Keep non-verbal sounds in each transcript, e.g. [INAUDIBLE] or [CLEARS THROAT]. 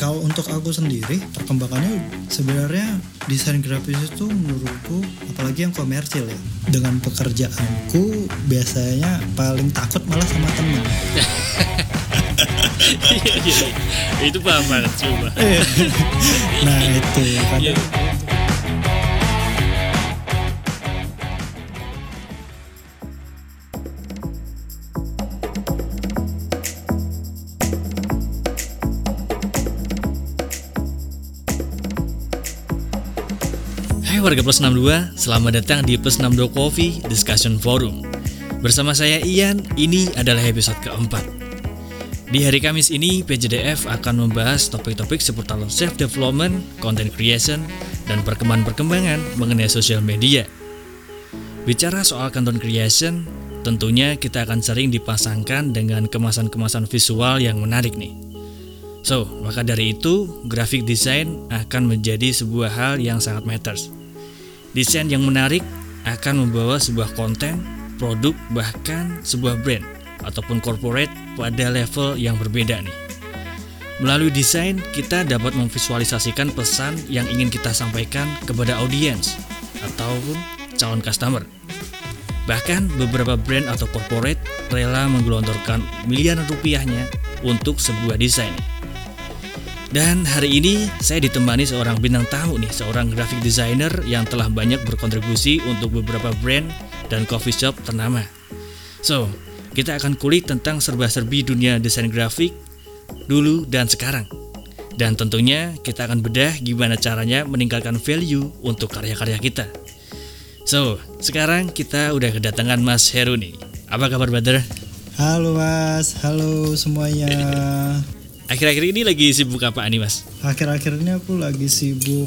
kalau untuk aku sendiri perkembangannya sebenarnya desain grafis itu menurutku apalagi yang komersil ya dengan pekerjaanku biasanya paling takut malah sama teman Iya, [LAUGHS] iya, iya. itu paham banget coba [LAUGHS] nah itu Iya. kadang warga Plus 62, selamat datang di Plus 62 Coffee Discussion Forum. Bersama saya Ian, ini adalah episode keempat. Di hari Kamis ini, PJDF akan membahas topik-topik seputar self-development, content creation, dan perkembangan-perkembangan mengenai sosial media. Bicara soal content creation, tentunya kita akan sering dipasangkan dengan kemasan-kemasan visual yang menarik nih. So, maka dari itu, graphic design akan menjadi sebuah hal yang sangat matters. Desain yang menarik akan membawa sebuah konten, produk, bahkan sebuah brand ataupun corporate pada level yang berbeda nih. Melalui desain, kita dapat memvisualisasikan pesan yang ingin kita sampaikan kepada audiens ataupun calon customer. Bahkan beberapa brand atau corporate rela menggelontorkan miliaran rupiahnya untuk sebuah desain. Dan hari ini saya ditemani seorang bintang tamu nih, seorang graphic designer yang telah banyak berkontribusi untuk beberapa brand dan coffee shop ternama. So, kita akan kulik tentang serba-serbi dunia desain grafik dulu dan sekarang. Dan tentunya kita akan bedah gimana caranya meningkatkan value untuk karya-karya kita. So, sekarang kita udah kedatangan Mas Heru nih. Apa kabar, brother? halo mas halo semuanya Akhir-akhir ini lagi sibuk apa nih, Mas? akhir-akhir ini aku lagi sibuk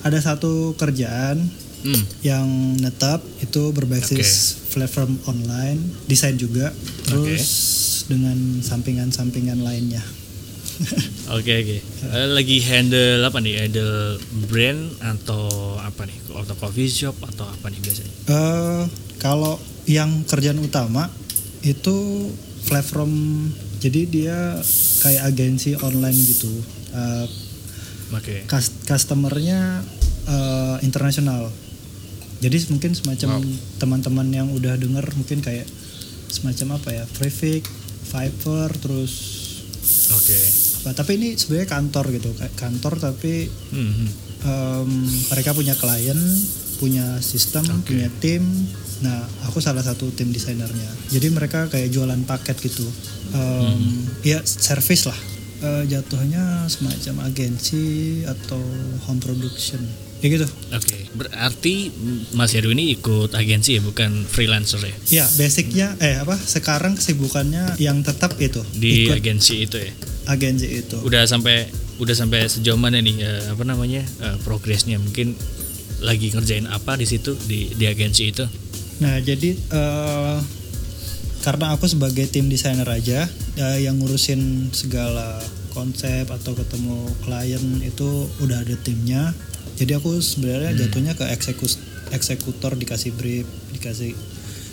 ada satu kerjaan Hmm, yang netap itu berbasis platform online desain juga terus dengan sampingan-sampingan lainnya [LAUGHS] Oke oke. Eh, Lagi handle apa nih? Handle brand atau apa nih? Atau coffee shop atau apa nih biasanya? Eh, kalau yang kerjaan utama itu platform jadi dia kayak agensi online gitu Eh, Oke. cus- customernya eh, internasional jadi mungkin semacam Wow. teman-teman yang udah denger mungkin kayak semacam apa ya Traffic, Fiverr terus Oke. apa tapi ini sebenarnya kantor gitu kantor tapi Hmm, hmm. em, mereka punya klien punya sistem Oke. punya tim nah aku salah satu tim desainernya jadi mereka kayak jualan paket gitu Em, ya service lah Eh, jatuhnya semacam agensi atau home production ya gitu Oke. Berarti mm, Mas Heru ini ikut agensi ya, bukan freelancer ya? ya basicnya eh apa sekarang kesibukannya yang tetap itu Di ikut agensi itu ya. agensi itu Udah sampai udah sampai sejauh mana nih eh, apa namanya? eh, progresnya mungkin lagi ngerjain apa di situ di di agensi itu? Nah, jadi eh, karena aku sebagai tim desainer aja eh, yang ngurusin segala konsep atau ketemu klien itu udah ada timnya. Jadi aku sebenarnya jatuhnya ke eksekus eksekutor dikasih brief, dikasih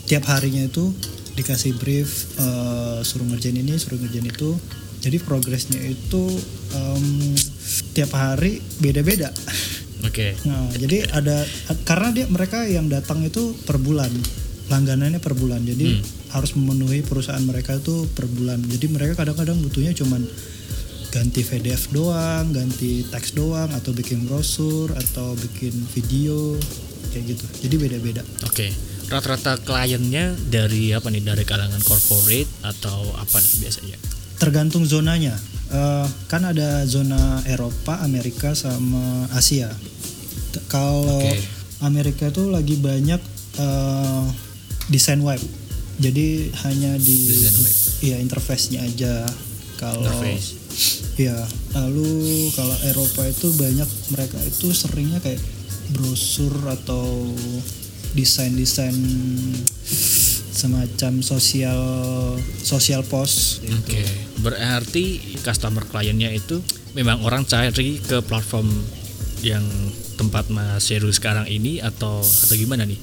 tiap harinya itu dikasih brief eh, suruh ngerjain ini, suruh ngerjain itu. Jadi progresnya itu em, tiap hari beda-beda. [LAUGHS] Oke. Nah, jadi ada karena dia mereka yang datang itu per bulan, langganannya per bulan. Jadi harus memenuhi perusahaan mereka itu per bulan. Jadi mereka kadang-kadang butuhnya cuman ganti PDF doang, ganti teks doang atau bikin brosur atau bikin video kayak gitu. Jadi beda-beda. Oke. Rata-rata kliennya dari apa nih? Dari kalangan corporate atau apa nih biasanya? Tergantung zonanya. Eh, kan ada zona Eropa, Amerika sama Asia. Kalau Oke. Amerika itu lagi banyak eh, desain web. Jadi hanya di iya interface-nya aja. Kalau Interface. Iya, lalu kalau Eropa itu banyak mereka itu seringnya kayak brosur atau desain-desain semacam sosial sosial post gitu. Oke, berarti customer kliennya itu memang orang cari ke platform yang tempat Mas Heru sekarang ini atau atau gimana nih?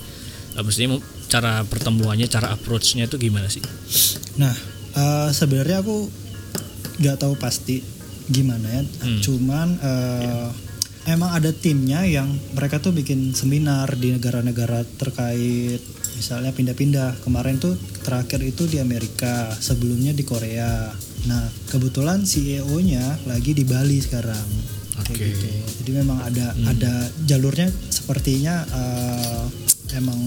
Eh, Maksudnya cara pertemuannya, cara approach-nya itu gimana sih? Nah, eh, sebenarnya aku nggak tahu pasti, gimana ya. Hmm. Cuman eh, emang ada timnya yang mereka tuh bikin seminar di negara-negara terkait misalnya pindah-pindah. Kemarin tuh terakhir itu di Amerika, sebelumnya di Korea. Nah, kebetulan CEO-nya lagi di Bali sekarang. Kayak Oke. gitu. Jadi memang ada Hmm. ada jalurnya sepertinya eh, emang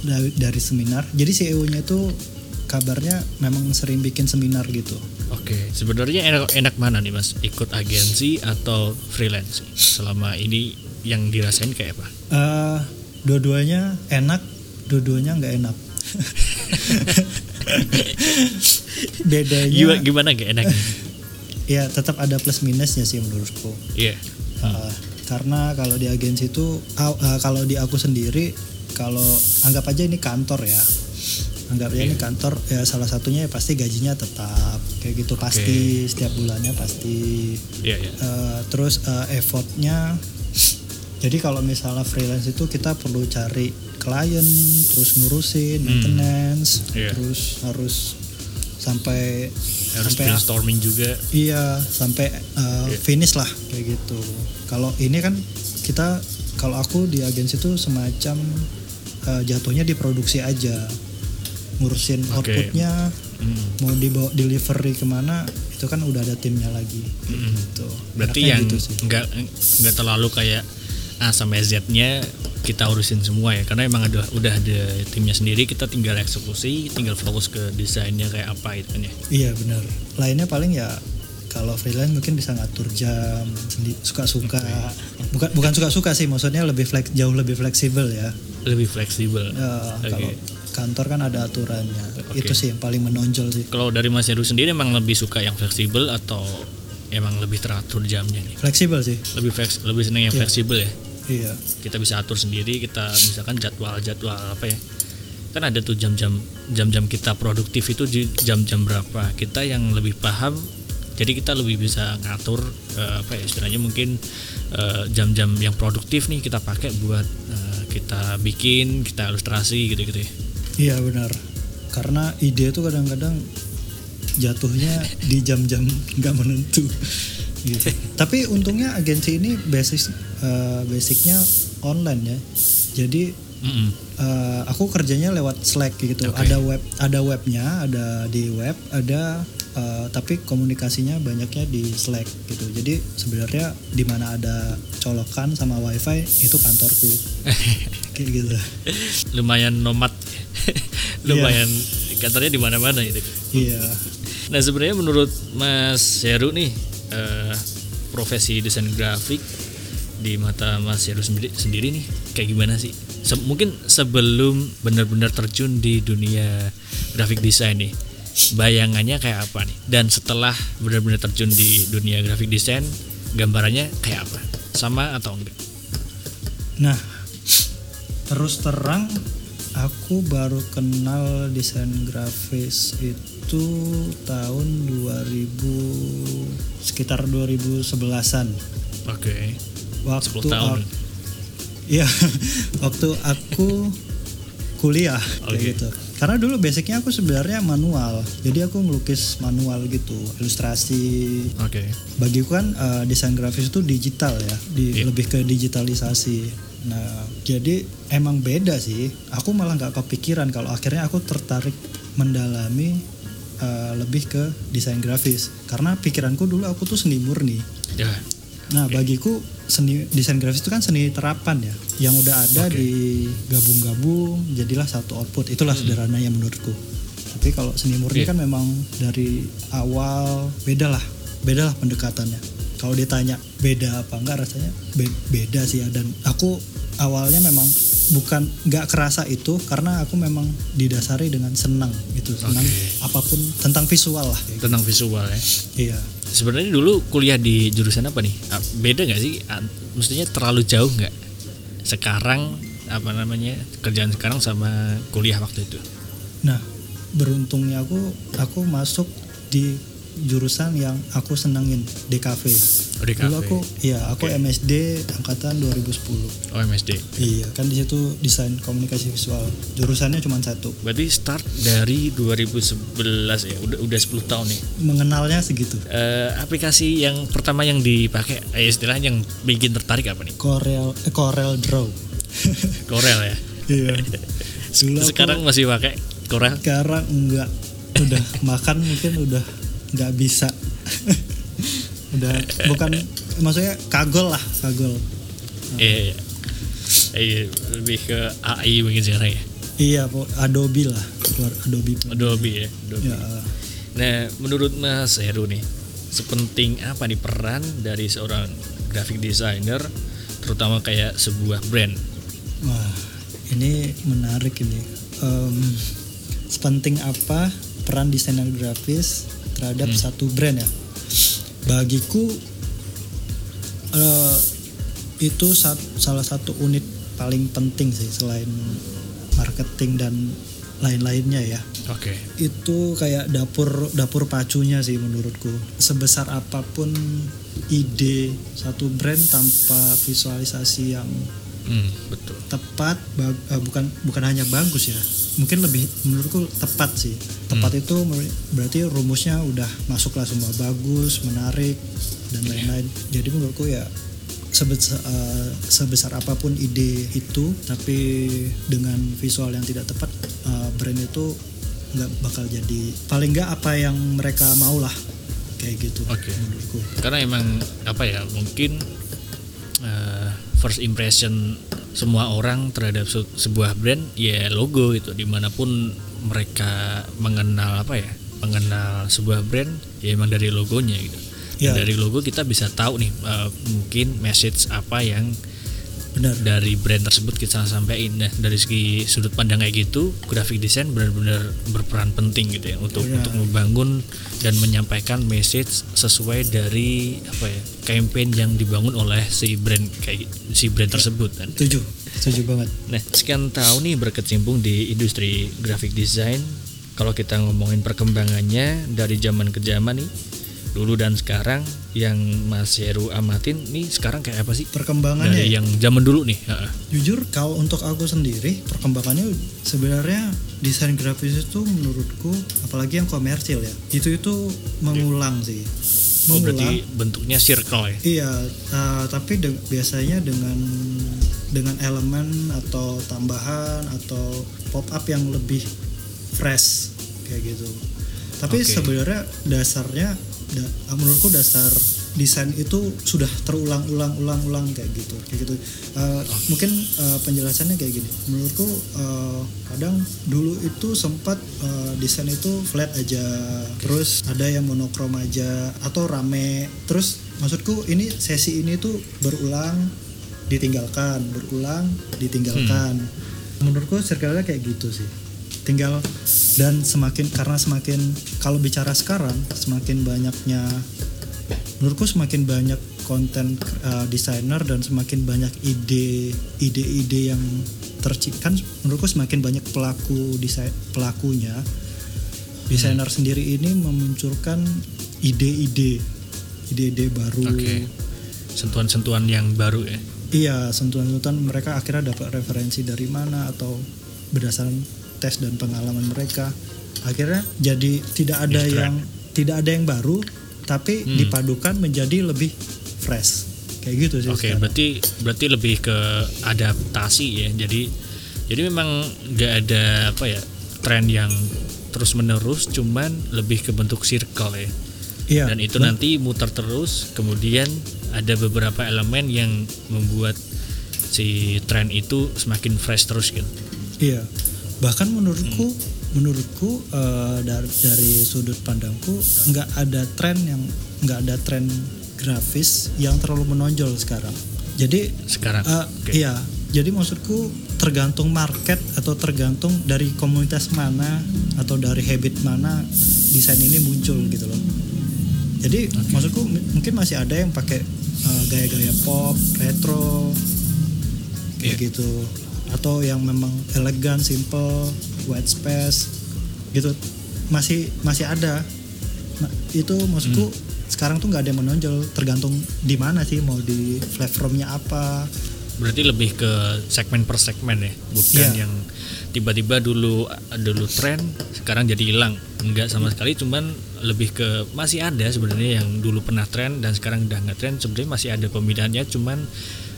dari, dari seminar. Jadi CEO-nya tuh kabarnya memang sering bikin seminar gitu. Oke, sebenarnya enak enak mana nih mas? Ikut agensi atau freelance? Selama ini yang dirasain kayak apa? Eh, dua-duanya enak, dua-duanya nggak enak. [LAUGHS] Bedanya Gimana, gimana gak enaknya? [LAUGHS] ya tetap ada plus minusnya sih menurutku. Iya. Uh, karena kalau di agensi itu uh, uh, kalau di aku sendiri kalau anggap aja ini kantor ya anggap aja ini Iya. kantor ya salah satunya ya pasti gajinya tetap kayak gitu pasti setiap bulannya pasti Iya, iya. Uh, terus uh, effortnya jadi kalau misalnya freelance itu kita perlu cari klien terus ngurusin maintenance Iya. terus harus sampai Harus sampai brainstorming juga. Iya, sampai uh, Iya. finish lah kayak gitu. Kalau ini kan kita kalau aku di agensi itu semacam uh, jatuhnya di produksi aja. Ngurusin Oke. outputnya, Hmm. mau dibawa delivery ke mana itu kan udah ada timnya lagi. Mm-mm. Gitu. Berarti Enaknya yang gitu nggak nggak terlalu kayak A sampai Z-nya kita urusin semua ya, karena emang ada udah ada timnya sendiri, kita tinggal eksekusi, tinggal fokus ke desainnya kayak apa itu kan ya. Iya benar. Lainnya paling ya kalau freelance mungkin bisa ngatur jam suka-suka. Bukan bukan suka-suka sih, maksudnya lebih flek, jauh lebih fleksibel ya. Lebih fleksibel. Ya, Oke. Kalau kantor kan ada aturannya. Oke. Itu sih yang paling menonjol sih. Kalau dari Mas Heru sendiri emang lebih suka yang fleksibel atau emang lebih teratur jamnya nih? Fleksibel sih. Lebih fleks, lebih seneng yang Iya. fleksibel ya. Iya. Kita bisa atur sendiri, kita misalkan jadwal-jadwal apa ya. Kan ada tuh jam-jam jam-jam kita produktif itu di jam-jam berapa. Kita yang lebih paham jadi kita lebih bisa ngatur eh, apa ya istilahnya mungkin eh, jam-jam yang produktif nih kita pakai buat eh, kita bikin, kita ilustrasi gitu-gitu ya. Iya benar. Karena ide itu kadang-kadang jatuhnya di jam-jam nggak menentu. Gitu. Tapi untungnya agensi ini basis eh, basicnya online ya. Jadi Mm-mm. eh, aku kerjanya lewat Slack gitu. Oke. Ada web, ada webnya, ada di web, ada eh, tapi komunikasinya banyaknya di Slack gitu. Jadi sebenarnya di mana ada colokan sama WiFi itu kantorku. [LAUGHS] Kayak gitu. lumayan nomad [LAUGHS] lumayan kantornya di mana-mana gitu. Iya. nah sebenarnya menurut Mas Heru nih eh, profesi desain grafik di mata Mas Heru sendiri sendiri nih kayak gimana sih? Se- mungkin sebelum benar-benar terjun di dunia grafik desain nih bayangannya kayak apa nih? Dan setelah benar-benar terjun di dunia grafik desain gambarannya kayak apa? Sama atau enggak? Nah, terus terang aku baru kenal desain grafis itu tahun 2000 sekitar 2011-an. oke Waktu 10 tahun. Iya, [LAUGHS] waktu aku kuliah kayak Oke. gitu. Karena dulu basicnya aku sebenarnya manual. Jadi aku ngelukis manual gitu, ilustrasi, oke bagiku kan eh, desain grafis itu digital ya, di, Iya. lebih ke digitalisasi. Nah, jadi emang beda sih. Aku malah nggak kepikiran kalau akhirnya aku tertarik mendalami eh, lebih ke desain grafis. Karena pikiranku dulu aku tuh seni murni. ya Nah, bagiku seni desain grafis itu kan seni terapan ya, yang udah ada Oke. digabung-gabung jadilah satu output. Itulah sederhananya menurutku. Tapi kalau seni murni Iya. kan memang dari awal beda lah, beda lah pendekatannya. Kalau ditanya beda apa enggak rasanya be- beda sih ya. Dan aku awalnya memang bukan nggak kerasa itu karena aku memang didasari dengan senang gitu, senang Oke. apa pun tentang visual lah. gitu. tentang visual ya Iya. Sebenarnya dulu kuliah di jurusan apa nih? Ah, Beda nggak sih? Ah, Maksudnya terlalu jauh nggak? Sekarang apa namanya kerjaan sekarang sama kuliah waktu itu? Nah, beruntungnya aku aku masuk di jurusan yang aku senengin DKV. Oh, DKV. Dulu aku iya aku Oke. MSD angkatan 2010. Oh MSD. Iya kan di situ desain komunikasi visual. Jurusannya cuma satu. Berarti start dari 2011 ya, udah udah 10 tahun nih. Mengenalnya segitu. Eh, aplikasi yang pertama yang dipakai, eh, istilahnya yang bikin tertarik apa nih? Corel eh, Corel Draw. [LAUGHS] Corel ya. iya. [LAUGHS] Dulu aku- Sekarang masih pakai Corel? sekarang enggak udah [LAUGHS] makan mungkin udah nggak bisa [LAUGHS] udah bukan maksudnya kagol lah kagol Iya. Iya, lebih ke AI mungkin sekarang ya. iya Adobe lah keluar Adobe Adobe ya. Adobe. ya Nah, menurut Mas Heru nih, sepenting apa nih peran dari seorang graphic designer, terutama kayak sebuah brand? wah ini menarik ini Em, sepenting apa peran desainer grafis terhadap Hmm. satu brand ya bagiku eh, itu sat- salah satu unit paling penting sih selain marketing dan lain-lainnya ya Oke. itu kayak dapur dapur pacunya sih menurutku sebesar apa pun ide satu brand tanpa visualisasi yang Hmm, betul. tepat ba- eh, bukan bukan hanya bagus ya mungkin lebih menurutku tepat sih. Tepat itu mer- berarti rumusnya udah masuk lah semua. Bagus menarik dan lain-lain. Jadi menurutku ya sebesar, eh, sebesar apa pun ide itu tapi dengan visual yang tidak tepat eh, brand itu nggak bakal jadi paling nggak apa yang mereka mau lah. Kayak gitu Oke. menurutku. Karena emang apa ya, mungkin eh, first impression semua orang terhadap se- sebuah brand ya logo gitu di mana pun mereka mengenal apa ya mengenal sebuah brand ya emang dari logonya gitu Ya. dari logo kita bisa tahu nih eh, mungkin message apa yang benar dari brand tersebut kita sampaikan nah dari segi sudut pandang kayak gitu graphic design benar-benar berperan penting gitu ya untuk Iya. untuk membangun dan menyampaikan message sesuai dari apa ya campaign yang dibangun oleh si brand kayak si brand tersebut kan. setuju setuju banget Nah, sekian tahun nih berkecimpung di industri graphic design. Kalau kita ngomongin perkembangannya dari zaman ke zaman nih, dulu dan sekarang yang Mas Heru amatin nih sekarang kayak apa sih? perkembangannya Dari ya? yang zaman dulu nih. Jujur kalau untuk aku sendiri perkembangannya sebenarnya desain grafis itu menurutku apalagi yang komersil ya itu itu mengulang sih Oh, mengulang berarti bentuknya circle ya? iya uh, tapi de- biasanya dengan dengan elemen atau tambahan atau pop up yang lebih fresh kayak gitu tapi Oke. sebenarnya dasarnya da- menurutku dasar desain itu sudah terulang-ulang-ulang-ulang kayak gitu kayak gitu. Uh, mungkin uh, penjelasannya kayak gini. Menurutku uh, kadang dulu itu sempat uh, desain itu flat aja. Terus ada yang monokrom aja atau rame. Terus maksudku ini sesi ini tuh berulang ditinggalkan berulang ditinggalkan. Menurutku circle-nya kayak gitu sih tinggal dan semakin karena semakin kalau bicara sekarang semakin banyaknya menurutku semakin banyak konten uh, desainer dan semakin banyak ide ide-ide yang terciptakan menurutku semakin banyak pelaku desain pelakunya desainer sendiri ini memunculkan ide-ide ide-ide baru Oke. Sentuhan-sentuhan yang baru ya? iya sentuhan-sentuhan mereka akhirnya dapat referensi dari mana atau berdasarkan tes dan pengalaman mereka akhirnya jadi tidak ada yang tidak ada yang baru tapi Hmm. dipadukan menjadi lebih fresh kayak gitu sih Oke, sekarang. berarti berarti lebih ke adaptasi ya. Jadi jadi memang nggak ada apa ya tren yang terus menerus, cuman lebih ke bentuk circle ya. iya Dan itu nanti muter terus, kemudian ada beberapa elemen yang membuat si tren itu semakin fresh terus gitu. iya bahkan menurutku Hmm. menurutku eh, dari dari sudut pandangku nggak ada tren yang nggak ada tren grafis yang terlalu menonjol sekarang jadi Sekarang. Eh, Oke. Iya, jadi maksudku tergantung market atau tergantung dari komunitas mana atau dari habit mana desain ini muncul gitu loh. Jadi maksudku m- mungkin masih ada yang pakai eh, gaya-gaya pop, retro, kayak Iya. gitu, atau yang memang elegan, simple, white space, gitu masih masih ada. Itu maksudku sekarang tuh nggak ada yang menonjol tergantung di mana sih mau di platformnya apa Berarti lebih ke segmen per segmen ya, bukan Iya. yang tiba-tiba dulu dulu tren sekarang jadi hilang. Enggak sama sekali, cuman lebih ke masih ada sebenarnya yang dulu pernah tren dan sekarang udah nggak tren. Sebenarnya masih ada pembinaannya, cuman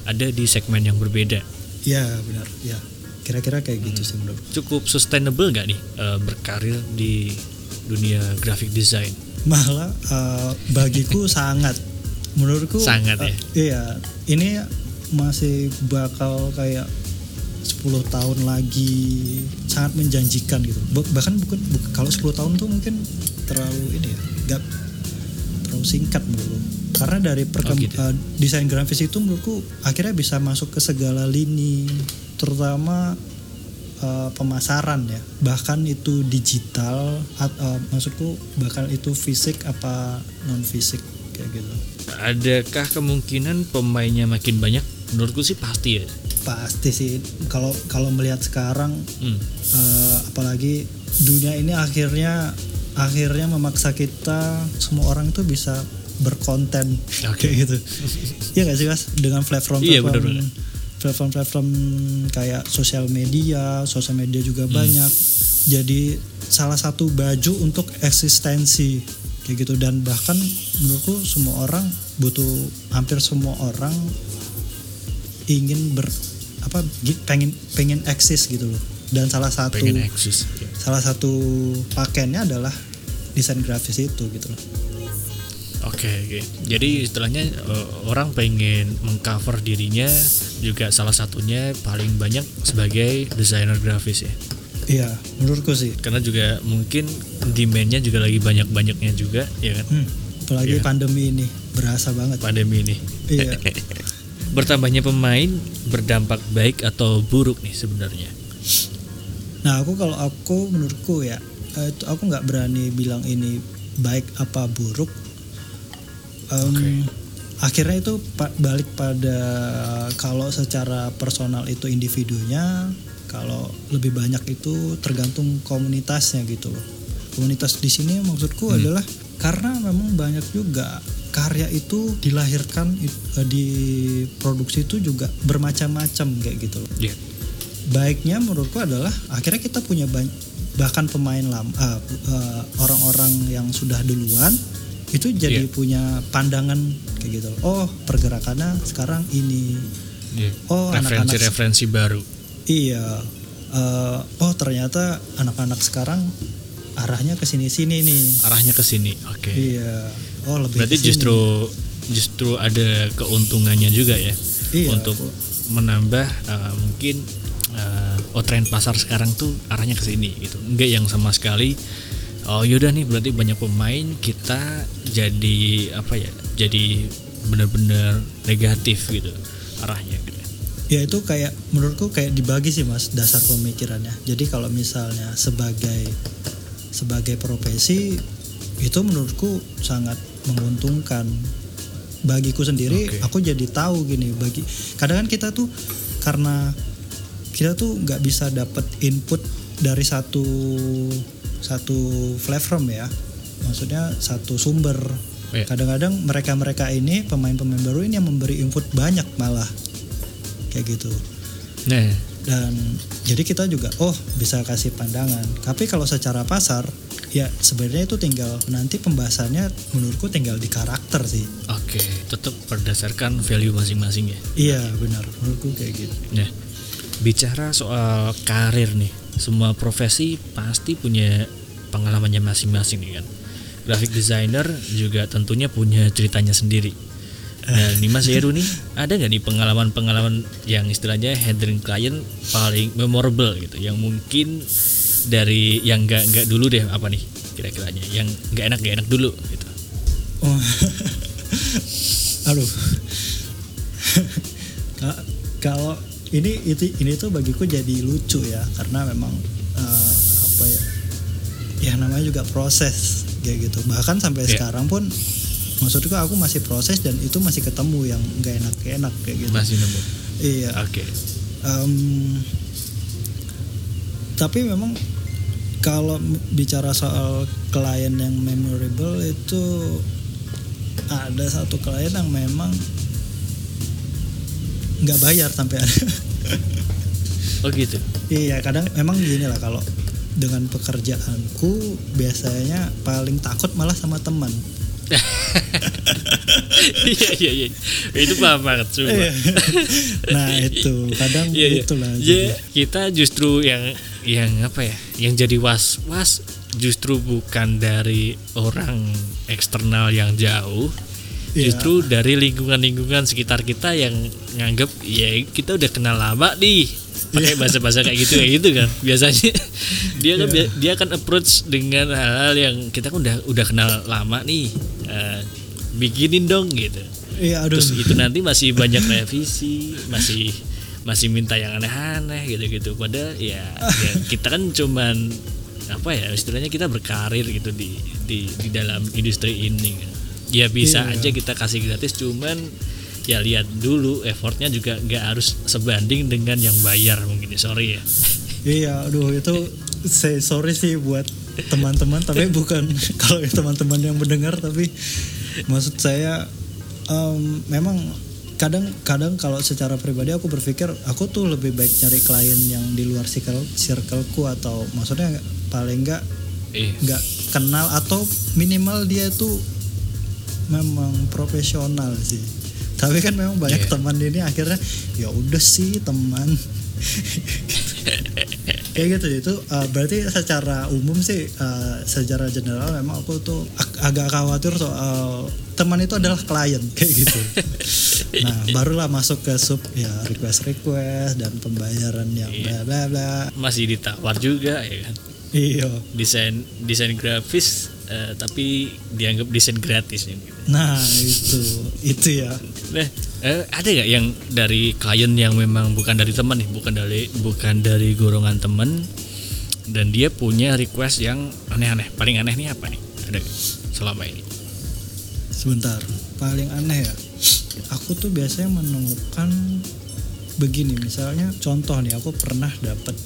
ada di segmen yang berbeda. Ya benar. Ya kira-kira kayak gitu sih menurut Cukup sustainable nggak nih eh, berkarir di dunia graphic design? malah eh, bagiku [LAUGHS] sangat. Menurutku Sangat eh, ya? iya. Ini masih bakal kayak 10 tahun lagi sangat menjanjikan gitu. Ba- bahkan bukan bu- kalau 10 tahun tuh mungkin terlalu ini ya nggak terlalu singkat menurutku karena dari perkem- Oh, gitu. eh, desain grafis itu menurutku akhirnya bisa masuk ke segala lini terutama eh, pemasaran ya bahkan itu digital at- eh, maksudku bahkan itu fisik apa non fisik kayak gitu Adakah kemungkinan pemainnya makin banyak? Menurutku sih pasti ya. pasti sih kalau kalau melihat sekarang Hmm. eh, apalagi dunia ini akhirnya akhirnya memaksa kita semua orang itu bisa berkonten. Oke. kayak gitu. Iya gak sih mas? Dengan platform Iya, platform platform platform kayak sosial media sosial media juga Hmm. banyak. Jadi salah satu baju untuk eksistensi. Kayak gitu. Dan bahkan menurutku semua orang butuh hampir semua orang ingin ber apa pengen pengen eksis gitu loh. Dan salah satu Pengen eksis. salah satu pakaiannya adalah desain grafis itu gitu loh Oke, oke. Jadi istilahnya eh, orang pengen mengcover dirinya juga salah satunya paling banyak sebagai desainer grafis ya. iya menurutku sih Karena juga mungkin demandnya juga lagi banyak-banyaknya juga, ya kan? Hmm, apalagi Iya. pandemi ini berasa banget Pandemi ini. iya [LAUGHS] Bertambahnya pemain berdampak baik atau buruk nih sebenarnya. nah aku kalau aku menurutku ya eh, itu aku nggak berani bilang ini baik apa buruk Em, Oke. akhirnya itu pa- balik pada kalau secara personal itu individunya kalau lebih banyak itu tergantung komunitasnya gitu loh komunitas di sini maksudku Hmm. adalah karena memang banyak juga karya itu dilahirkan eh, diproduksi itu juga bermacam-macam kayak gitu loh Iya. baiknya menurutku adalah akhirnya kita punya banyak bahkan pemain lama ah, eh, orang-orang yang sudah duluan itu jadi Iya. punya pandangan kayak gitu oh pergerakannya sekarang ini Iya. Oh, anak-anak- Referensi-referensi baru. iya eh, oh ternyata anak-anak sekarang arahnya ke sini-sini nih Arahnya ke sini. Oke. iya oh lebih Berarti ke sini. justru justru ada keuntungannya juga ya Iya, untuk aku- menambah uh, mungkin uh, oh tren pasar sekarang tuh arahnya ke sini gitu. Enggak yang sama sekali oh yaudah nih berarti banyak pemain kita jadi apa ya? Jadi benar-benar negatif gitu arahnya gitu. ya itu kayak menurutku kayak dibagi sih mas dasar pemikirannya jadi kalau misalnya sebagai sebagai profesi itu menurutku sangat menguntungkan bagiku sendiri Oke. aku jadi tahu gini bagi kadang kan kita tuh karena kita tuh nggak bisa dapat input dari satu satu platform ya. Maksudnya satu sumber. Iya. kadang-kadang mereka-mereka ini pemain-pemain baru ini yang memberi input banyak malah. Kayak gitu. Nah, dan jadi kita juga oh bisa kasih pandangan. Tapi kalau secara pasar ya sebenarnya itu tinggal nanti pembahasannya menurutku tinggal di karakter sih. Oke, tetap berdasarkan value masing-masing ya. iya benar. Menurutku kayak gitu. Nah, bicara soal karir nih, semua profesi pasti punya pengalamannya masing-masing nih kan. Graphic designer juga tentunya punya ceritanya sendiri. Nah, nih Mas Heru nih, ada nggak nih pengalaman-pengalaman yang istilahnya handling klien paling memorable gitu, yang mungkin dari yang nggak nggak dulu deh apa nih kira-kiranya, yang nggak enak nggak enak dulu gitu. oh [LAUGHS] aduh [LAUGHS] Ka- kalau ini itu ini tuh bagiku jadi lucu ya karena memang eh, apa ya ya namanya juga proses kayak gitu bahkan sampai Iya. sekarang pun maksudku aku masih proses dan itu masih ketemu yang nggak enak enak kayak gitu Masih nemu. iya Oke. Em, tapi memang kalau bicara soal klien yang memorable itu ada satu klien yang memang nggak bayar sampai ada [LAUGHS] Oh gitu. iya kadang memang gini lah kalau dengan pekerjaanku biasanya paling takut malah sama teman [LAUGHS] Iya iya iya. Itu paham banget coba. Iya. [LAUGHS] nah itu kadang Iya iya. itulah Ya, kita justru yang yang apa ya? Yang jadi was-was justru bukan dari orang eksternal yang jauh. Iya. Justru dari lingkungan-lingkungan sekitar kita yang nganggep ya kita udah kenal lama nih pakai bahasa-bahasa kayak gitu kayak gitu kan biasanya [LAUGHS] dia kan Iya. dia akan approach dengan hal-hal yang kita kan udah udah kenal lama nih Eh, bikinin dong gitu iya aduh terus itu nanti masih banyak revisi masih masih minta yang aneh-aneh gitu-gitu padahal ya, ya [LAUGHS] kita kan cuman apa ya istilahnya kita berkarir gitu di di di dalam industri ini kan. Ya bisa Iya. aja kita kasih gratis cuman ya lihat dulu effortnya juga nggak harus sebanding dengan yang bayar mungkin sorry ya. [LAUGHS] Iya, aduh itu saya sorry sih buat teman-teman tapi bukan [LAUGHS] kalau teman-teman yang mendengar tapi maksud saya em, memang kadang kadang kalau secara pribadi aku berpikir aku tuh lebih baik nyari klien yang di luar circle circleku atau maksudnya paling enggak eh. nggak kenal atau minimal dia tuh memang profesional sih. Tapi kan memang banyak Iya. teman ini akhirnya ya udah sih teman. Kayak gitu itu uh, berarti secara umum sih uh, secara general memang aku tuh ag- agak khawatir soal teman itu adalah klien kayak gitu. [LAUGHS] Nah barulah masuk ke sub ya request request dan pembayaran yang bla bla bla. Masih ditawar juga ya kan? Iya. Desain desain grafis eh, tapi dianggap desain gratis ya. nah itu itu ya Nah, eh, ada nggak yang dari klien yang memang bukan dari teman nih, bukan dari bukan dari golongan teman dan dia punya request yang aneh-aneh. Paling aneh nih apa nih? Ada selama ini? Sebentar, paling aneh ya. Aku tuh biasanya menemukan begini, misalnya contoh nih, aku pernah dapat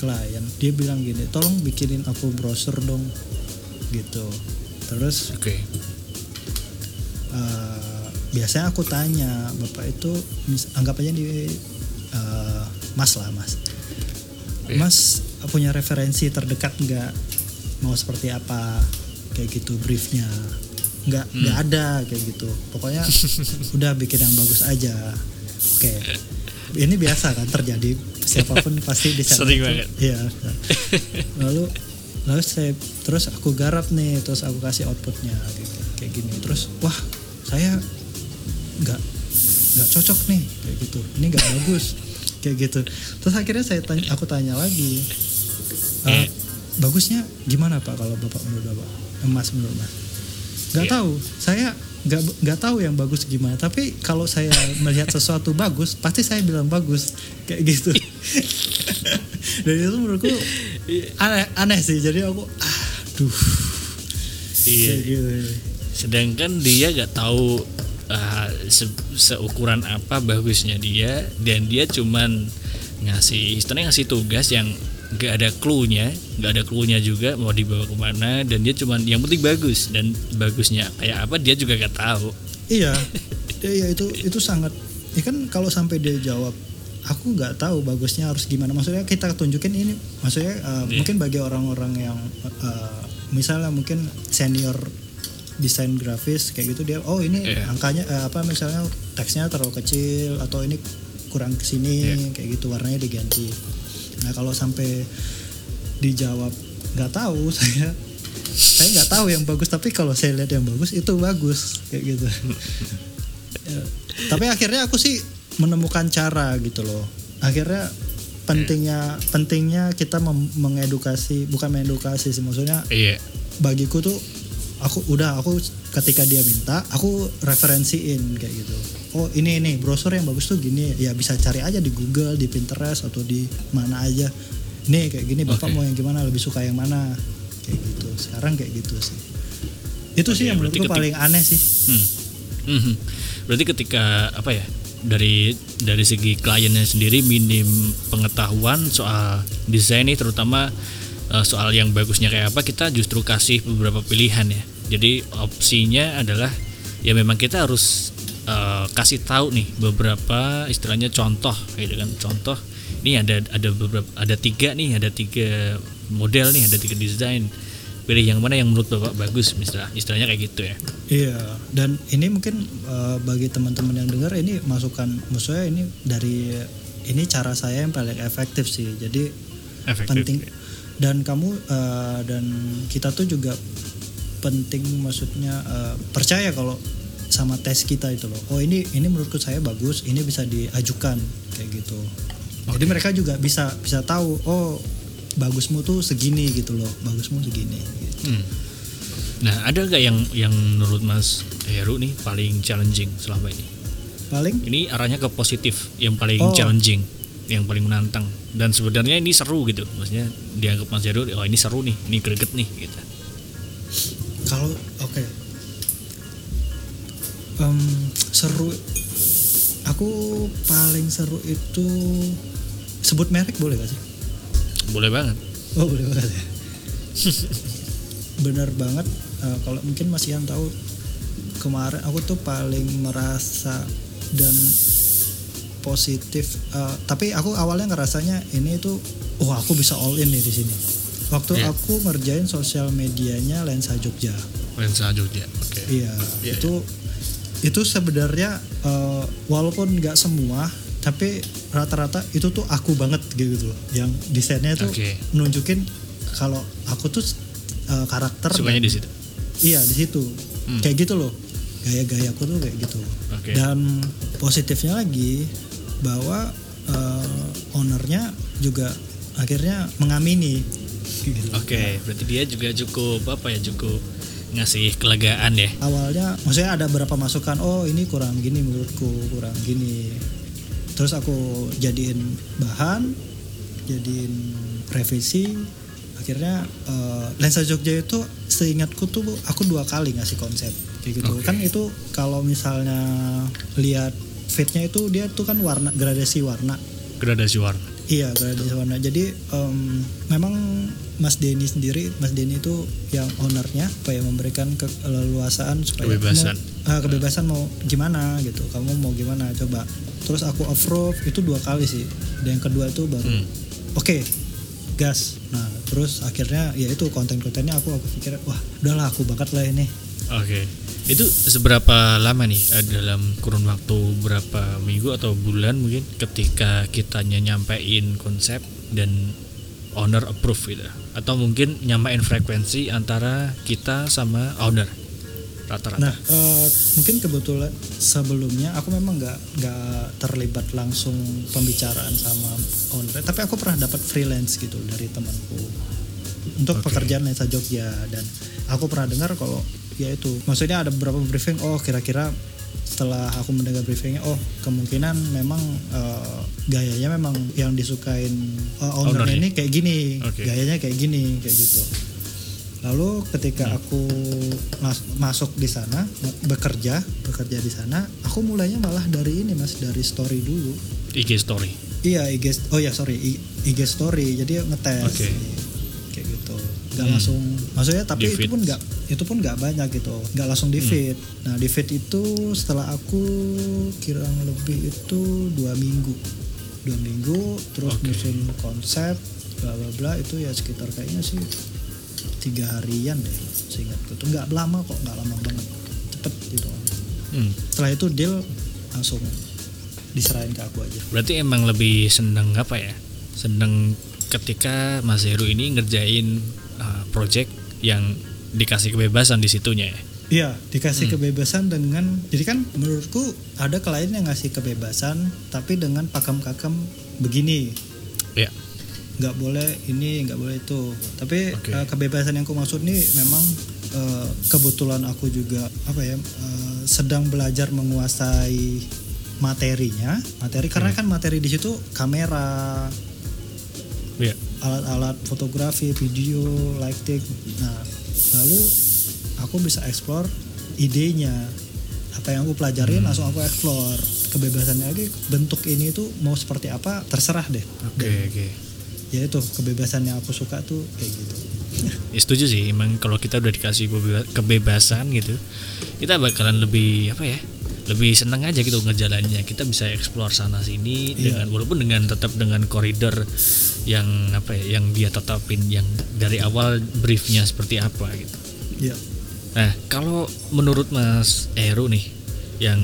klien, dia bilang gini, tolong bikinin aku browser dong, gitu. Terus Oke. eh, biasanya aku tanya, bapak itu anggap aja di eh, mas lah mas, Iya. mas punya referensi terdekat nggak? Mau seperti apa? Kayak gitu briefnya. Nggak nggak ada kayak gitu. Pokoknya [LAUGHS] udah bikin yang bagus aja. Oke. Ini biasa kan terjadi siapa pun pasti di sana Sering tuh- banget. iya. [LAUGHS] Lalu lalu saya terus aku garap nih terus aku kasih outputnya kayak, kayak gini. Terus wah saya nggak nggak cocok nih kayak gitu. Ini nggak bagus kayak gitu. Terus akhirnya saya tanya aku tanya lagi "Eh, Eh. bagusnya gimana pak kalau bapak menurut bapak? Emas menurut mas? Nggak Iya. tahu. Saya nggak nggak tahu yang bagus gimana. Tapi kalau saya melihat sesuatu bagus pasti saya bilang bagus kayak gitu. [LAUGHS] Dan itu menurutku aneh aneh sih jadi aku aduh Iya. gitu Sedangkan dia nggak tahu uh, se- seukuran apa bagusnya dia dan dia cuman ngasih istilahnya ngasih tugas yang nggak ada clue-nya, nggak ada clue-nya juga mau dibawa ke mana dan dia cuman yang penting bagus dan bagusnya kayak apa dia juga nggak tahu. Iya, [LAUGHS] iya itu itu sangat. Ya kan kalau sampai dia jawab, aku nggak tahu bagusnya harus gimana. Maksudnya kita tunjukin ini, maksudnya uh, Iya. mungkin bagi orang-orang yang uh, misalnya mungkin senior desain grafis kayak gitu dia, oh ini Iya. angkanya eh, apa misalnya teksnya terlalu kecil atau ini kurang ke sini Iya. kayak gitu warnanya diganti. Nah kalau sampai dijawab nggak tahu [LAUGHS] saya saya nggak tahu yang bagus tapi kalau saya lihat yang bagus itu bagus kayak gitu Ya, [LAUGHS] tapi akhirnya aku sih menemukan cara gitu loh akhirnya pentingnya pentingnya kita mengedukasi bukan mengedukasi sih maksudnya Iya. bagiku tuh aku udah aku ketika dia minta aku referensiin kayak gitu oh ini ini browser yang bagus tuh gini ya bisa cari aja di Google di Pinterest atau di mana aja nih kayak gini bapak Oke. mau yang gimana lebih suka yang mana kayak gitu sekarang kayak gitu sih itu sih Oke, yang menurutku ketik- paling aneh sih Hmm. Mhm. Berarti ketika apa ya dari dari segi kliennya sendiri minim pengetahuan soal desain nih terutama eh, soal yang bagusnya kayak apa kita justru kasih beberapa pilihan ya. Jadi opsinya adalah ya memang kita harus eh, kasih tahu nih beberapa istilahnya contoh gitu kan contoh ini ada ada beberapa ada tiga nih ada tiga model nih ada tiga desain pilih yang mana yang menurut bapak bagus misalnya istilahnya kayak gitu ya Iya, dan ini mungkin eh, bagi teman-teman yang dengar ini masukan maksudnya ini dari ini cara saya yang paling efektif sih. Jadi efektif penting dan kamu eh, dan kita tuh juga penting maksudnya eh, percaya kalau sama tes kita itu loh. Oh ini ini menurutku saya bagus, ini bisa diajukan kayak gitu. Jadi mereka juga bisa bisa tahu oh bagusmu tuh segini gitu loh, bagusmu segini. Gitu. Hmm. Nah, ada nggak yang yang menurut Mas Heru nih paling challenging selama ini? Paling Ini arahnya ke positif, yang paling Oh. challenging, yang paling menantang. Dan sebenarnya ini seru gitu, maksudnya dianggap Mas Heru, oh ini seru nih, ini greget nih, gitu. kalau oke Em, seru aku paling seru itu sebut merek boleh gak sih Boleh banget. oh boleh banget ya [LAUGHS] bener banget Eh, kalau mungkin Mas Ian tahu kemarin aku tuh paling merasa dan positif Eh, tapi aku awalnya ngerasanya ini tuh oh aku bisa all in nih di sini waktu Iya. aku ngerjain sosial medianya Lensa Jogja Lensa Jogja, oke. Iya, Iya, itu itu sebenarnya eh, walaupun nggak semua, tapi rata-rata itu tuh aku banget gitu loh. Yang desainnya tuh Oke. nunjukin kalau aku tuh eh, karakter Sukanya di situ. Iya di situ, Hmm. kayak gitu loh. Gaya-gayaku tuh kayak gitu. Oke. Dan positifnya lagi bahwa eh, ownernya juga akhirnya mengamini. Gitu. Oke, berarti dia juga cukup apa ya, cukup ngasih kelegaan ya. awalnya maksudnya ada beberapa masukan oh ini kurang gini menurutku kurang gini terus aku jadiin bahan jadiin revisi akhirnya eh, lensa Jogja itu seingatku tuh aku dua kali ngasih konsep kayak gitu Oke. kan itu kalau misalnya lihat fitnya itu dia tuh kan warna gradasi warna Gradasi warna. Iya gradasi warna. Jadi em, memang Mas Denny sendiri, Mas Denny itu yang ownernya, apa ya memberikan keleluasaan supaya Kebebasan. kamu- ah, kebebasan mau gimana gitu. Kamu mau gimana coba. Terus aku approve itu dua kali sih. Dan yang kedua itu baru Hmm. oke gas. Nah terus akhirnya ya itu konten-kontennya aku aku pikir wah udahlah aku bakat lah ini. Oke. Itu seberapa lama nih eh, dalam kurun waktu berapa minggu atau bulan mungkin ketika kitanya nyampein konsep dan owner approve gitu. Atau mungkin nyamain frekuensi antara kita sama owner rata-rata. Nah, eh, mungkin kebetulan sebelumnya aku memang nggak nggak terlibat langsung pembicaraan sama owner, tapi aku pernah dapat freelance gitu dari temanku untuk Oke. pekerjaan Lensa Jogja dan aku pernah dengar kalau ya itu, maksudnya ada beberapa briefing, oh kira-kira setelah aku mendengar briefingnya, oh kemungkinan memang eh, gayanya memang yang disukain eh, ownernya Ownernya. ini kayak gini, Oke. gayanya kayak gini, kayak gitu. Lalu ketika Hmm. aku mas- masuk di sana bekerja, bekerja di sana, aku mulainya malah dari ini Mas, dari story dulu. IG story. Iya, IG oh ya sorry, IG story. Jadi ngetes. Oke. Kayak gitu. Gak Hmm. langsung maksudnya tapi Di itu feed. pun nggak itu pun nggak banyak gitu. nggak langsung di Hmm. feed. Nah, di feed itu setelah aku kurang lebih itu dua minggu. Dua minggu terus Oke. nyusun konsep bla bla bla itu ya sekitar kayaknya sih tiga harian deh seingatku tuh nggak lama kok nggak lama banget cepet gitu Hmm. setelah itu deal langsung diserahin ke aku aja Berarti emang lebih seneng apa ya? Seneng ketika Mas Heru ini ngerjain uh, project yang dikasih kebebasan di situnya ya. Iya, dikasih Hmm. kebebasan dengan jadi kan menurutku ada klien yang ngasih kebebasan tapi dengan pakem-pakem begini. Ya. Nggak boleh ini, nggak boleh itu. Tapi Oke. eh, kebebasan yang aku maksud nih memang eh, kebetulan aku juga apa ya eh, sedang belajar menguasai materinya, materi karena Hmm. kan materi di situ kamera, Ya. alat-alat fotografi, video, lighting. Nah, lalu aku bisa explore idenya. Apa yang aku pelajarin Hmm. langsung aku explore. Kebebasannya lagi bentuk ini tuh mau seperti apa terserah deh. Oke, oke. Ya itu kebebasan yang aku suka tuh kayak gitu [LAUGHS] Ya, setuju sih, emang kalau kita udah dikasih kebebasan gitu, kita bakalan lebih apa ya? Lebih seneng aja gitu ngejalannya. Kita bisa explore sana sini Iya. dengan walaupun dengan tetap dengan koridor yang apa ya, yang dia tetapin yang dari awal briefnya seperti apa gitu. ya Nah, kalau menurut Mas Eru nih, yang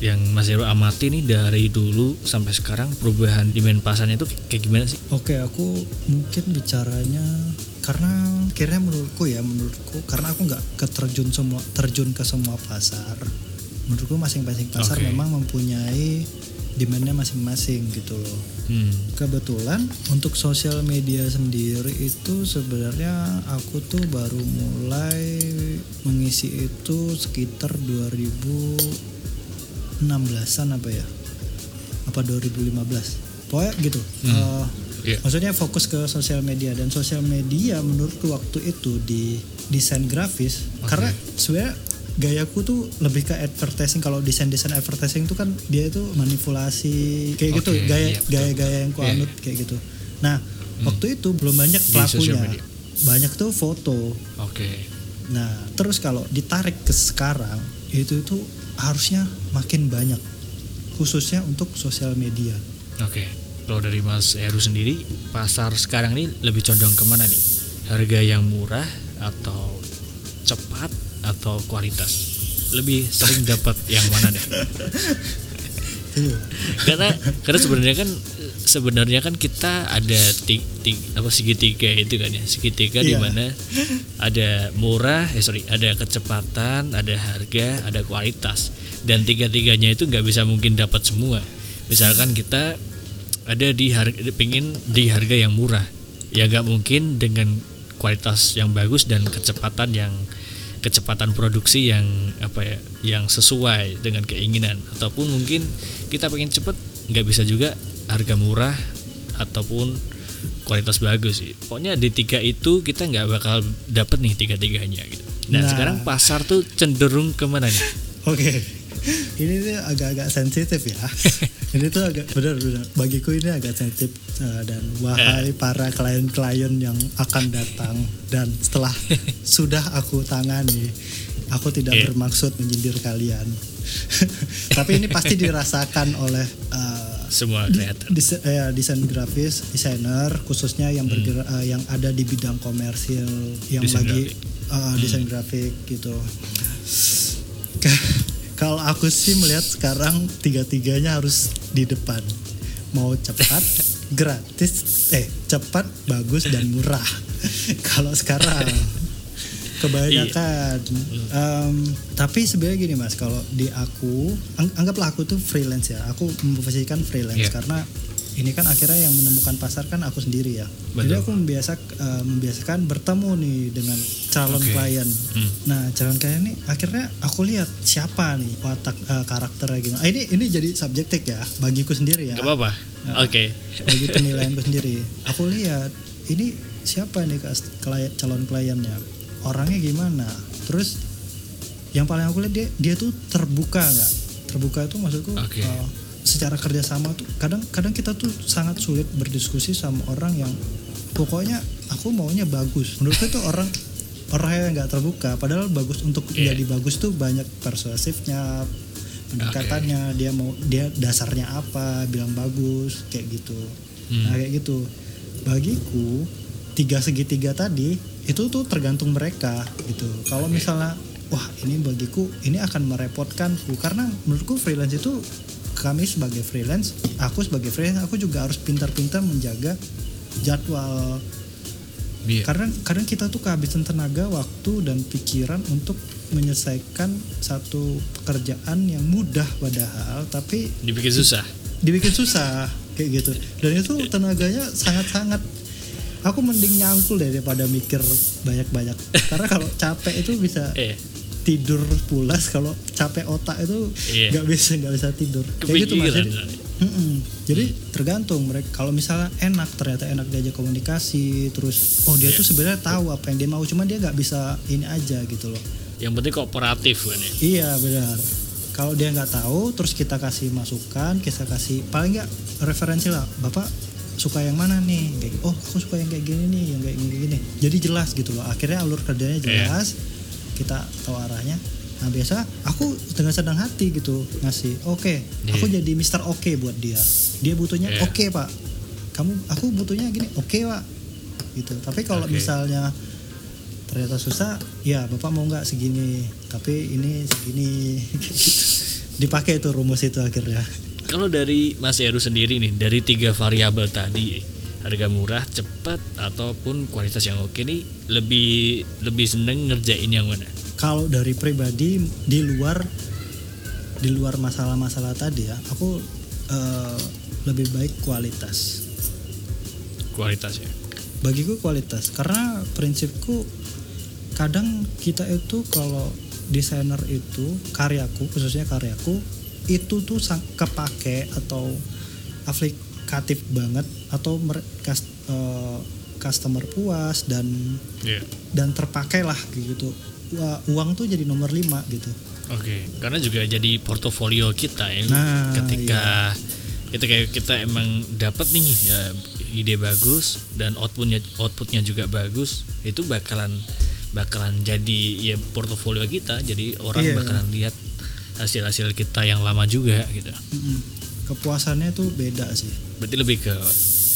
yang Mas Eru amati nih dari dulu sampai sekarang perubahan di main pasarnya itu kayak gimana sih? Oke, aku mungkin bicaranya karena akhirnya menurutku ya, menurutku karena aku nggak keterjun semua terjun ke semua pasar. Menurutku masing-masing pasar Oke. memang mempunyai demandnya masing-masing gitu loh. Hmm. Kebetulan untuk sosial media sendiri itu sebenarnya aku tuh baru mulai mengisi itu sekitar 2016an apa ya? Apa 2015? Pokoknya gitu. Eh, Iya. Maksudnya fokus ke sosial media dan sosial media menurutku waktu itu di desain grafis karena sebenarnya gayaku tuh lebih ke advertising kalau desain desain advertising itu kan dia itu manipulasi kayak gitu Oke, gaya iya, betul. gaya gaya yang ku Iya, anut kayak gitu nah waktu itu belum banyak pelakunya banyak tuh foto Oke. nah terus kalau ditarik ke sekarang itu itu harusnya makin banyak khususnya untuk sosial media Oke, kalau dari Mas Heru sendiri, pasar sekarang ini lebih condong ke mana nih? Harga yang murah atau cepat atau kualitas? Lebih sering dapat yang mana deh? [LAUGHS] Karena karena sebenarnya kan sebenarnya kan kita ada ti, ti- apa segitiga itu kan ya? Segitiga di Iya. mana ada murah eh sorry ada kecepatan ada harga ada kualitas. Dan tiga tiganya itu nggak bisa mungkin dapat semua. Misalkan kita ada di harga pingin di harga yang murah ya nggak mungkin dengan kualitas yang bagus dan kecepatan yang kecepatan produksi yang apa ya yang sesuai dengan keinginan. Ataupun mungkin kita pengen cepet nggak bisa juga harga murah ataupun kualitas bagus sih pokoknya di tiga itu kita nggak bakal dapet nih tiga tiganya gitu nah, Nah. sekarang pasar tuh cenderung ke mana nih [LAUGHS] Oke, ini tuh agak-agak sensitif ya. [LAUGHS] ini tuh agak benar-benar bagiku ini agak sensitif uh, dan wahai para klien-klien yang akan datang dan setelah [LAUGHS] sudah aku tangani, aku tidak Iya. bermaksud menyindir kalian. Tapi ini pasti dirasakan oleh uh, semua kreator Desa- eh, desain grafis, desainer khususnya yang bergerak eh, yang ada di bidang komersil yang Desain lagi grafik. eh, desain grafik gitu. Ka- Kalau aku sih melihat sekarang tiga-tiganya harus di depan. Mau cepat, [LAUGHS] gratis, eh cepat, bagus dan murah. [LAUGHS] Kalau sekarang kebanyakan. Em, tapi sebenarnya gini mas, kalau di aku, ang- anggaplah aku tuh freelance ya. Aku memposisikan freelance Iya. karena ini kan akhirnya yang menemukan pasar kan aku sendiri ya. Jadi Betul. aku membiasak eh, membiasakan bertemu nih dengan calon Oke. klien. Hmm. Nah calon klien ini akhirnya aku lihat siapa nih watak eh, karakternya gimana. Ah, ini ini jadi subjektif ya bagiku sendiri ya. nggak apa-apa oke Bagi [LAUGHS] penilaianku sendiri. Aku lihat ini siapa nih klien calon kliennya. Orangnya gimana. Terus yang paling aku lihat dia dia tuh terbuka nggak? Terbuka itu maksudku Oke. eh, secara kerjasama tuh kadang kadang kita tuh sangat sulit berdiskusi sama orang yang pokoknya aku maunya bagus. Menurutku itu orang orang yang nggak terbuka. Padahal bagus untuk Iya. jadi bagus tuh banyak persuasifnya, pendekatannya. Dia mau dia dasarnya apa, bilang bagus kayak gitu. Hmm. Nah kayak gitu. Bagiku tiga segitiga tadi itu tuh tergantung mereka gitu. Kalau misalnya wah ini bagiku ini akan merepotkanku karena menurutku freelance itu kami sebagai freelance, aku sebagai freelance aku juga harus pintar-pintar menjaga jadwal. Iya. karena kadang kita tuh kehabisan tenaga, waktu dan pikiran untuk menyelesaikan satu pekerjaan yang mudah padahal tapi dibikin susah. dibikin susah kayak gitu. Dan itu tenaganya sangat-sangat aku mending nyangkul daripada mikir banyak-banyak [LAUGHS] karena kalau capek itu bisa eh tidur pulas kalau capek otak itu Iya. nggak bisa nggak bisa tidur kayak gitu mas jadi, Mm-mm. jadi tergantung mereka kalau misalnya enak ternyata enak diajak komunikasi terus oh dia Iya. tuh sebenarnya tahu apa yang dia mau cuman dia nggak bisa ini aja gitu loh yang penting kooperatif kan ya Iya benar. Kalau dia nggak tahu, terus kita kasih masukan, kita kasih paling nggak referensi lah. Bapak suka yang mana nih? Kayak oh aku suka yang kayak gini nih yang kayak gini gini. Jadi jelas gitu loh. Akhirnya alur kerjanya Iya. jelas. Kita tahu arahnya. Nah biasa aku dengan sedang hati gitu ngasih oke aku Iya. jadi Mister Oke buat dia. Dia butuhnya Iya. oke pak. Kamu aku butuhnya gini oke pak. Gitu. Tapi kalau Oke. misalnya ternyata susah ya bapak mau nggak segini? Tapi ini segini. [LAUGHS] Gitu. dipakai itu rumus itu akhirnya Kalau dari Mas Heru sendiri nih, dari tiga variabel tadi, harga murah, cepat, ataupun kualitas yang oke nih, lebih lebih seneng ngerjain yang mana? kalau dari pribadi di luar di luar masalah-masalah tadi ya aku eh, lebih baik kualitas Kualitas ya. bagiku kualitas karena prinsipku kadang kita itu kalau desainer itu karyaku khususnya karyaku itu tuh kepake atau aplikatif banget atau mer- kas- eh, customer puas dan Iya. dan terpakai lah gitu uang tuh jadi nomor lima gitu Oke, karena juga jadi portofolio kita ya. Nah, ketika ketika kita emang dapat nih ya, ide bagus dan outputnya outputnya juga bagus, itu bakalan bakalan jadi ya portofolio kita. Jadi orang Iya. bakalan lihat hasil-hasil kita yang lama juga gitu. Kepuasannya tuh beda sih Berarti lebih ke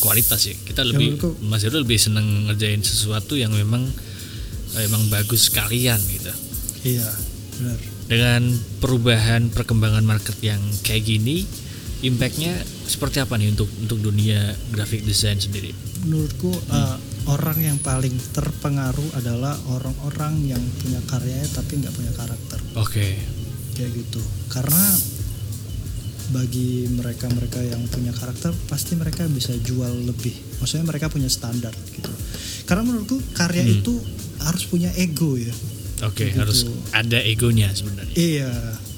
kualitas ya. Kita lebih menurutku- Mas Heru lebih seneng ngerjain sesuatu yang memang emang bagus sekalian gitu. iya benar dengan perubahan perkembangan market yang kayak gini impactnya seperti apa nih untuk untuk dunia graphic design sendiri menurutku uh, orang yang paling terpengaruh adalah orang-orang yang punya karyanya tapi nggak punya karakter oke kayak gitu. Karena bagi mereka-mereka yang punya karakter pasti mereka bisa jual lebih. Maksudnya mereka punya standar gitu. Karena menurutku karya Hmm. itu harus punya ego ya. Oke Gitu. harus ada egonya sebenarnya. Iya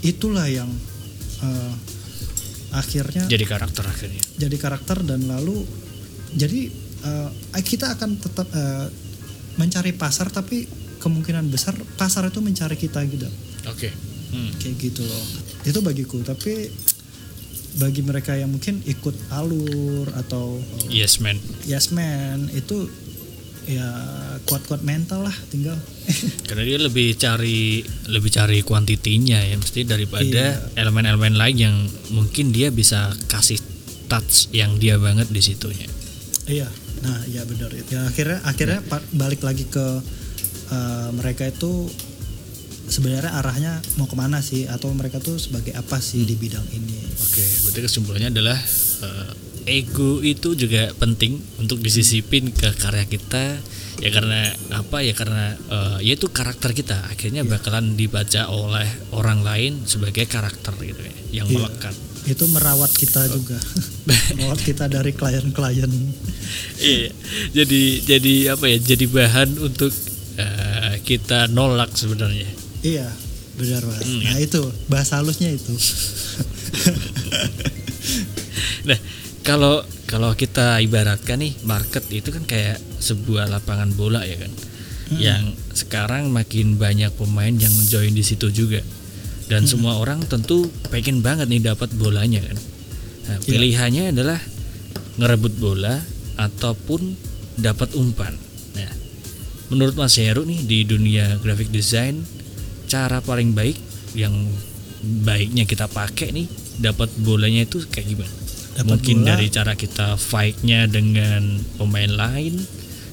itulah yang uh, akhirnya jadi karakter akhirnya. jadi karakter dan lalu jadi uh, kita akan tetap uh, mencari pasar tapi kemungkinan besar pasar itu mencari kita gitu. Oke Hmm. kayak gitu loh. Itu bagiku tapi bagi mereka yang mungkin ikut alur atau yes man. Yes man itu ya kuat-kuat mental lah tinggal. [LAUGHS] Karena dia lebih cari lebih cari kuantitinya ya. Mesti daripada Iya. elemen-elemen lain yang mungkin dia bisa kasih touch yang dia banget di situnya iya. Nah ya benar. Ya akhirnya akhirnya balik lagi ke uh, mereka itu sebenarnya arahnya mau ke mana sih atau mereka tuh sebagai apa sih di bidang ini Oke, berarti kesimpulannya adalah eh, ego itu juga penting untuk disisipin ke karya kita ya karena apa ya karena eh, ya itu karakter kita akhirnya bakalan dibaca oleh orang lain sebagai karakter gitu ya yang Iya. melekat. itu merawat kita juga [LAUGHS] merawat kita dari klien-klien Iya. Jadi jadi apa ya? Jadi bahan untuk eh, kita nolak sebenarnya. Iya benar mas Hmm, nah itu bahasa halusnya itu [LAUGHS] Nah, kalau kalau kita ibaratkan nih market itu kan kayak sebuah lapangan bola ya kan. Yang sekarang makin banyak pemain yang join di situ juga. Dan semua orang tentu pengen banget nih dapat bolanya kan. Nah, Iya. pilihannya adalah ngerebut bola ataupun dapat umpan. Nah, menurut Mas Heru nih di dunia graphic design cara paling baik yang baiknya kita pakai nih dapat bolanya itu kayak gimana? Dapat mungkin bola. dari cara kita fight-nya dengan pemain lain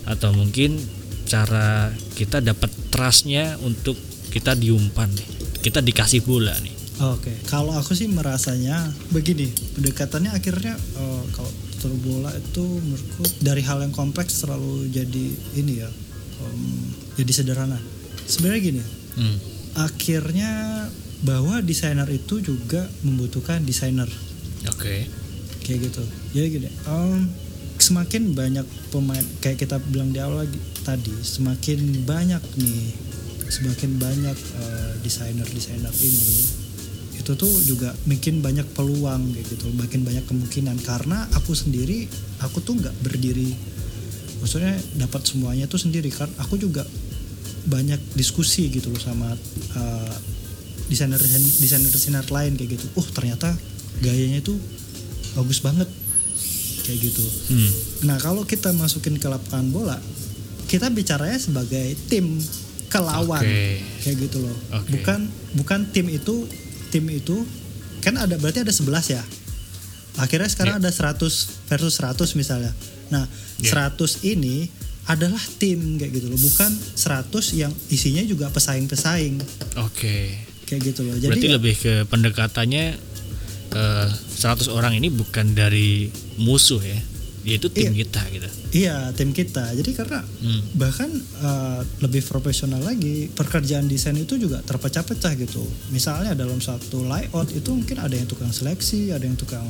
atau mungkin cara kita dapat trust-nya untuk kita diumpan nih. Kita dikasih bola nih. Oke, kalau aku sih merasanya begini, pendekatannya akhirnya eh, kalau tutur bola itu menurutku dari hal yang kompleks selalu jadi ini ya, em, jadi sederhana. Sebenarnya gini, Hmm. Akhirnya bahwa desainer itu juga membutuhkan desainer. Oke. kayak gitu. Jadi gini, em, semakin banyak pemain kayak kita bilang di awal lagi tadi, semakin banyak nih, semakin banyak eh, desainer-desainer ini itu tuh juga makin banyak peluang kayak gitu, makin banyak kemungkinan. Karena aku sendiri aku tuh nggak berdiri, maksudnya dapat semuanya tuh sendiri. Kan, aku juga banyak diskusi gitu loh sama eh, desainer desainer desainer lain kayak gitu. Oh ternyata gayanya itu bagus banget kayak gitu Hmm. nah kalau kita masukin ke lapangan bola kita bicaranya sebagai tim kelawan Oke. kayak gitu loh Oke. bukan bukan tim itu tim itu kan ada berarti ada 11 ya akhirnya sekarang Iya. ada 100 versus 100 misalnya nah Iya. 100 ini adalah tim kayak gitu loh. Bukan 100 yang isinya juga pesaing-pesaing. Oke. kayak gitu loh. Jadi Berarti ya- lebih ke pendekatannya eh, 100 orang ini bukan dari musuh ya, yaitu tim kita gitu. iya tim kita. Jadi karena Hmm. bahkan eh, lebih profesional lagi pekerjaan desain itu juga terpecah-pecah gitu. Misalnya dalam satu layout itu mungkin ada yang tukang seleksi ada yang tukang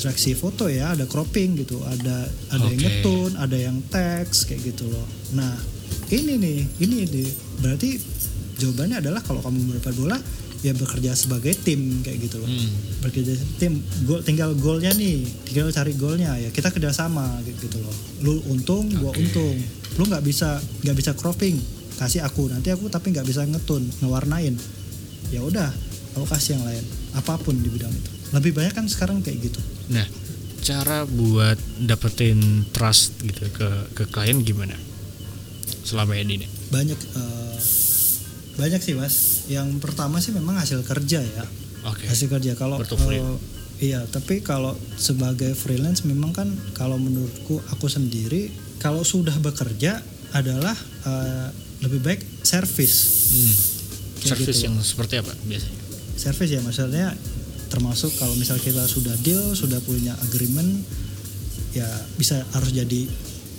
seleksi foto ya ada cropping gitu ada ada yang Oke. ngetun ada yang teks kayak gitu loh. Nah ini nih ini nih. Berarti jawabannya adalah kalau kamu bermain bola ya bekerja sebagai tim kayak gitu loh. Hmm. bekerja tim gol tinggal golnya nih tinggal cari golnya ya. Kita kerjasama kayak gitu loh. Lu untung gua Oke. untung. Lu nggak bisa nggak bisa cropping kasih aku. Nanti aku tapi nggak bisa ngetun ngewarnain. Ya udah aku kasih yang lain. Apa pun di bidang itu. Lebih banyak kan sekarang kayak gitu Nah, cara buat dapetin trust gitu ke ke klien gimana? Selama ini nih. banyak eh, banyak sih mas yang pertama sih memang hasil kerja ya Oke. hasil kerja kalau eh, iya tapi kalau sebagai freelance memang kan kalau menurutku aku sendiri kalau sudah bekerja adalah eh, lebih baik service Hmm. Kayak Service gitu. yang seperti apa biasanya? service ya maksudnya termasuk kalau misal kita sudah deal sudah punya agreement ya bisa harus jadi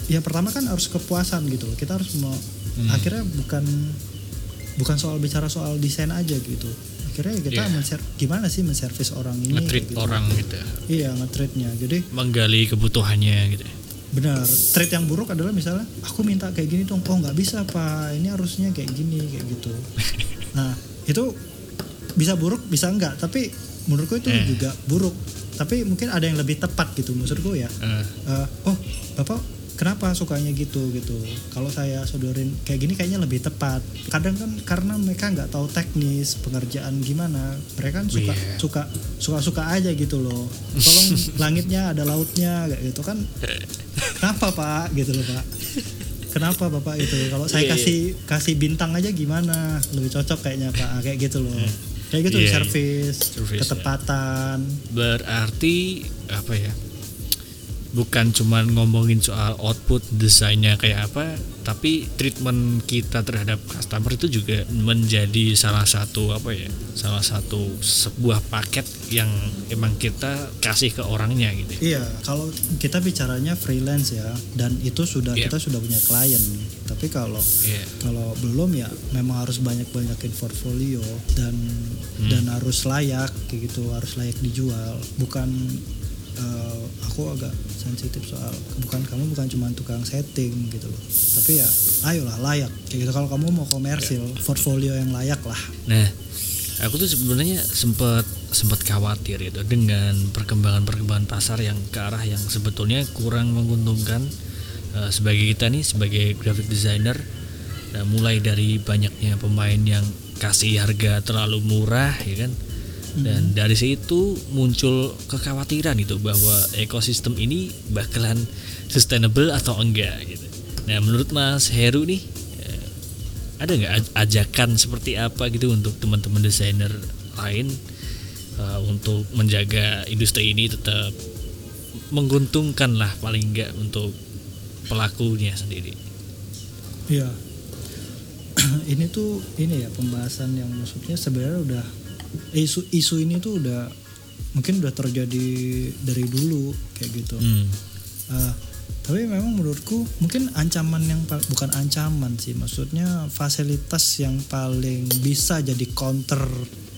ya pertama kan harus kepuasan gitu loh kita harus mau Hmm. akhirnya bukan bukan soal bicara soal desain aja gitu akhirnya ya kita Iya. menser- gimana sih menservis orang ini kayak gitu. orang gitu. iya nge-treatnya jadi Menggali kebutuhannya gitu. benar treat yang buruk adalah misalnya aku minta kayak gini dong oh nggak bisa pak ini harusnya kayak gini kayak gitu [LAUGHS] nah itu bisa buruk bisa enggak tapi menurutku itu Eh. juga buruk. Tapi mungkin ada yang lebih tepat gitu maksudku ya. Eh, Eh, oh bapak kenapa sukanya gitu gitu? Kalau saya sodorin kayak gini kayaknya lebih tepat. Kadang kan karena mereka nggak tahu teknis pengerjaan gimana mereka kan suka Iya. suka suka suka aja gitu loh. Tolong [LAUGHS] langitnya ada lautnya kayak gitu kan. Kenapa pak? Gitu loh pak. Kenapa bapak itu kalau saya Iya, iya. kasih kasih bintang aja gimana? Lebih cocok kayaknya pak. Kayak gitu loh kayak gitu Iya, iya. service Service, ya. ketepatan berarti apa ya? Bukan cuman ngomongin soal output desainnya kayak apa, tapi treatment kita terhadap customer itu juga menjadi salah satu apa ya? Salah satu sebuah paket yang emang kita kasih ke orangnya gitu. ya. Iya, kalau kita bicaranya freelance ya, dan itu sudah Iya. kita sudah punya klien. Tapi kalau Iya. kalau belum ya, memang harus banyak-banyakin portfolio dan Hmm. dan harus layak, kayak gitu, harus layak dijual. Bukan eh, aku agak sensitif soal bukan kamu bukan cuma tukang setting gitu loh. Tapi ya, ayolah layak. Kayak gitu kalau kamu mau komersil, Iya. portfolio yang layak lah. Nah, aku tuh sebenarnya sempat sempat khawatir gitu dengan perkembangan-perkembangan pasar yang ke arah yang sebetulnya kurang menguntungkan eh, sebagai kita nih sebagai graphic designer. Nah, mulai dari banyaknya pemain yang kasih harga terlalu murah, ya kan? Dan dari situ muncul kekhawatiran itu bahwa ekosistem ini bakalan sustainable atau enggak gitu. Nah, menurut Mas Heru nih eh, ada nggak aj- ajakan seperti apa gitu untuk teman-teman desainer lain uh, untuk menjaga industri ini tetap menguntungkan lah paling nggak untuk pelakunya sendiri. Iya. [CLEARS THROAT] ini tuh ini ya pembahasan yang maksudnya sebenarnya udah isu isu ini tuh udah mungkin udah terjadi dari dulu kayak gitu. Hmm. Eh, tapi memang menurutku mungkin ancaman yang bukan ancaman sih, maksudnya fasilitas yang paling bisa jadi counter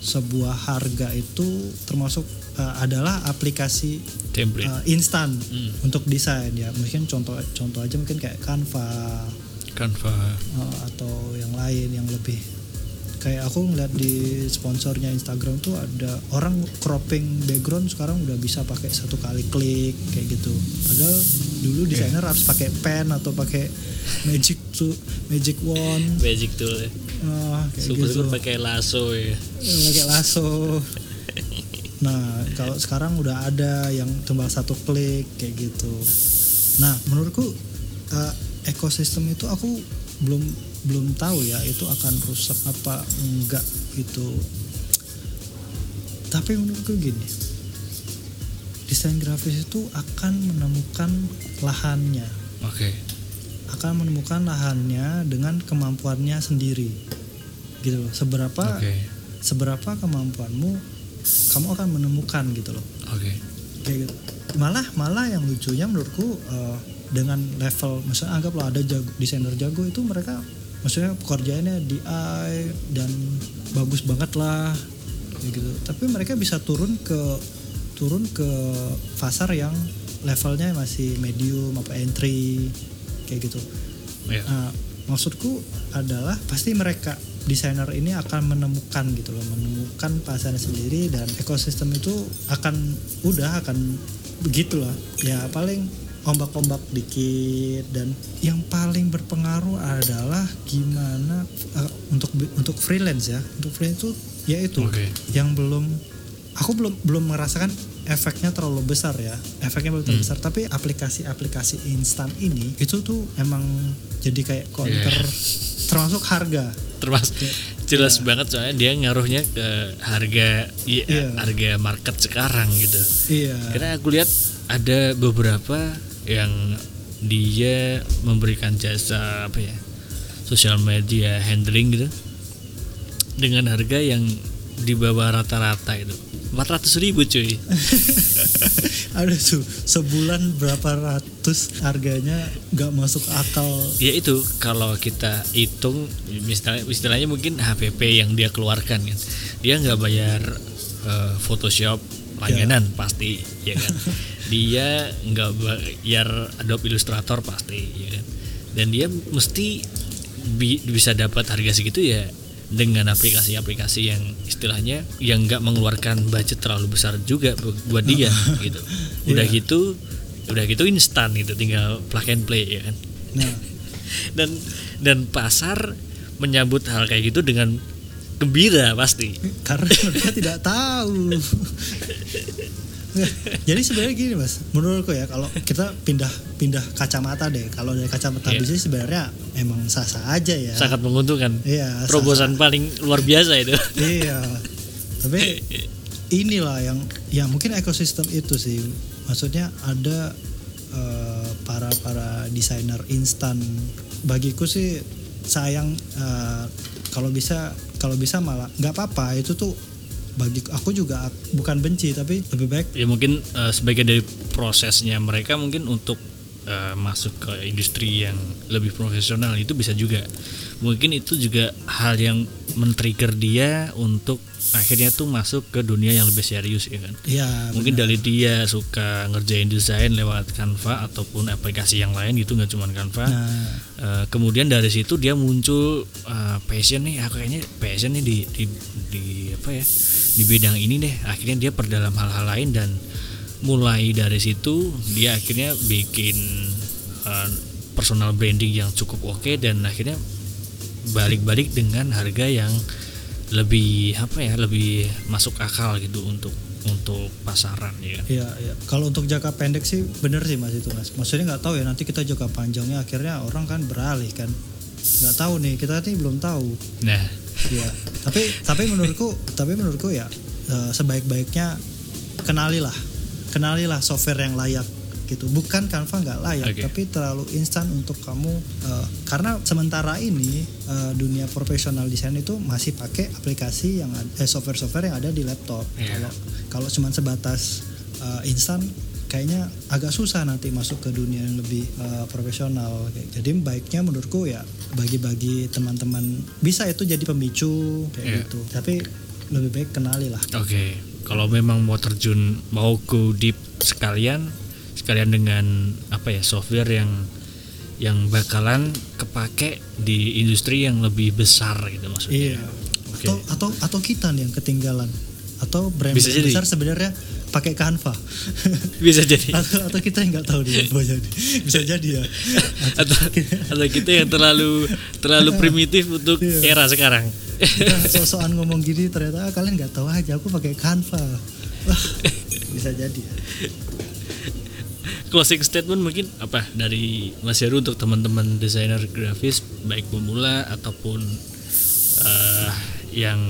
sebuah harga itu termasuk eh, adalah aplikasi Template. eh, instan Hmm. untuk desain ya. Mungkin contoh contoh aja mungkin kayak Canva Canva. Uh, atau yang lain yang lebih kayak aku ngeliat di sponsornya Instagram tuh ada orang cropping background sekarang udah bisa pakai satu kali klik kayak gitu padahal dulu desainer harus pakai pen atau pakai magic tuh magic wand Basic tool. ya. uh, kayak gitu Super-super pakai lasso ya. Pakai lasso Nah, kalau sekarang udah ada yang tinggal satu klik kayak gitu. Nah, menurutku uh, ekosistem itu aku belum belum tahu ya itu akan rusak apa enggak gitu. Tapi menurutku gini, desain grafis itu akan menemukan lahannya, Oke. akan menemukan lahannya dengan kemampuannya sendiri, gitu loh. Seberapa Oke. seberapa kemampuanmu, kamu akan menemukan gitu loh. Oke. kayak gitu. malah malah yang lucunya menurutku eh, dengan level misalnya anggaplah ada jago, desainer jago itu mereka maksudnya pekerjaannya DI dan bagus banget lah kayak gitu tapi mereka bisa turun ke turun ke pasar yang levelnya masih medium apa entry kayak gitu Ya. Nah, maksudku adalah pasti mereka desainer ini akan menemukan gitu loh, menemukan pasarnya sendiri dan ekosistem itu akan udah akan begitulah. Ya paling ombak-ombak dikit dan yang paling berpengaruh adalah gimana eh, untuk untuk freelance ya. Untuk freelance itu ya itu Oke. yang belum aku belum belum merasakan efeknya terlalu besar ya efeknya belum terlalu Hmm. besar tapi aplikasi-aplikasi instan ini itu tuh emang jadi kayak counter Iya. termasuk harga Termasuk jelas banget soalnya dia ngaruhnya ke harga iya, Iya. harga market sekarang gitu. iya Karena aku lihat ada beberapa yang dia memberikan jasa apa ya sosial media handling gitu dengan harga yang di bawah rata-rata itu 400 ribu cuy. [LAUGHS] Ada tuh sebulan berapa ratus harganya nggak masuk akal? Ya itu kalau kita hitung misalnya istilahnya mungkin HPP yang dia keluarkan kan. Dia nggak bayar eh, Photoshop langganan pasti ya kan? [LAUGHS] Dia nggak bayar Adobe Illustrator pasti ya kan? Dan dia mesti bi- bisa dapat harga segitu ya dengan aplikasi-aplikasi yang istilahnya yang nggak mengeluarkan budget terlalu besar juga bu- buat dia [LAUGHS] gitu. Udah Iya. gitu udah gitu instan gitu tinggal plug and play ya kan? Nah. [LAUGHS] Dan dan pasar menyambut hal kayak gitu dengan gembira pasti. Karena mereka tidak tahu. Jadi sebenarnya gini mas. Menurutku ya kalau kita pindah pindah kacamata deh. Kalau dari kacamata Iya. bisnis sebenarnya emang sah sah aja ya. Sangat menguntungkan. Iya terobosan paling luar biasa itu. Iya. Tapi inilah yang yang mungkin ekosistem itu sih. Maksudnya ada eh, para para desainer instan. Bagiku sih sayang eh, kalau bisa kalau bisa malah nggak apa-apa. Itu tuh bagi aku juga bukan benci tapi lebih baik ya mungkin eh, sebagian dari prosesnya mereka mungkin untuk eh, masuk ke industri yang lebih profesional itu bisa juga. Mungkin itu juga hal yang men-trigger dia untuk akhirnya tuh masuk ke dunia yang lebih serius ya kan? Ya mungkin dari dia suka ngerjain desain lewat Canva ataupun aplikasi yang lain gitu nggak cuma Canva. Nah. Eh, kemudian dari situ dia muncul eh, passion nih. Ah, kayaknya passion nih di, di di apa ya? Di bidang ini deh. Akhirnya dia perdalam hal-hal lain dan mulai dari situ dia akhirnya bikin eh, personal branding yang cukup oke dan akhirnya balik-balik dengan harga yang lebih apa ya lebih masuk akal gitu untuk untuk pasaran ya kan? Iya, iya. Kalau untuk jangka pendek sih bener sih mas itu mas. Maksudnya nggak tahu ya nanti kita jangka panjangnya akhirnya orang kan beralih kan. Nggak tahu nih kita nih belum tahu. nah Iya. tapi tapi menurutku tapi menurutku ya eh, sebaik-baiknya kenalilah kenalilah software yang layak gitu. Bukan Canva nggak layak Oke. tapi terlalu instan untuk kamu eh, karena sementara ini eh, dunia profesional desain itu masih pakai aplikasi yang eh, software-software yang ada di laptop. Iya. Kalau kalau cuma sebatas eh, instan kayaknya agak susah nanti masuk ke dunia yang lebih eh, profesional. Jadi baiknya menurutku ya bagi-bagi teman-teman bisa itu jadi pemicu kayak Iya. gitu. Tapi lebih baik kenali lah. Oke, kalau memang mau terjun mau go deep sekalian sekalian dengan apa ya software yang yang bakalan kepake di industri yang lebih besar gitu maksudnya. Iya. Oke. Atau atau atau kita nih yang ketinggalan. Atau brand Bisa jadi. besar sebenarnya pakai Canva. Bisa jadi [LAUGHS] atau atau kita yang nggak tahu dia jadi. Bisa jadi ya. [LAUGHS] atau atau kita yang terlalu terlalu primitif untuk Iya. era sekarang. Kita so-soan ngomong gini ternyata ah, kalian nggak tahu aja aku pakai Canva. Wah, [LAUGHS] bisa jadi ya. Closing statement mungkin apa dari Mas Heru untuk teman-teman desainer grafis baik pemula ataupun eh, yang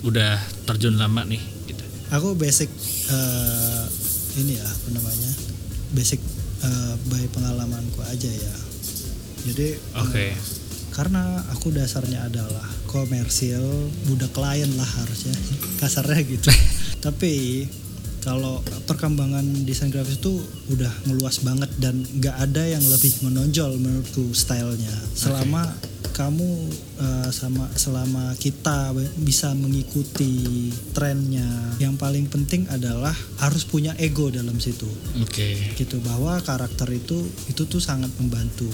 udah terjun lama nih gitu. Aku basic eh, ini ya apa namanya? Basic eh, by pengalamanku aja ya. Jadi Oke. karena aku dasarnya adalah komersil, budak klien lah harusnya [LAUGHS] kasarnya gitu. [LAUGHS] Tapi kalau perkembangan desain grafis itu udah ngeluas banget dan nggak ada yang lebih menonjol menurutku stylenya. Selama kamu eh, sama selama kita bisa mengikuti trennya, yang paling penting adalah harus punya ego dalam situ Oke. gitu bahwa karakter itu itu tuh sangat membantu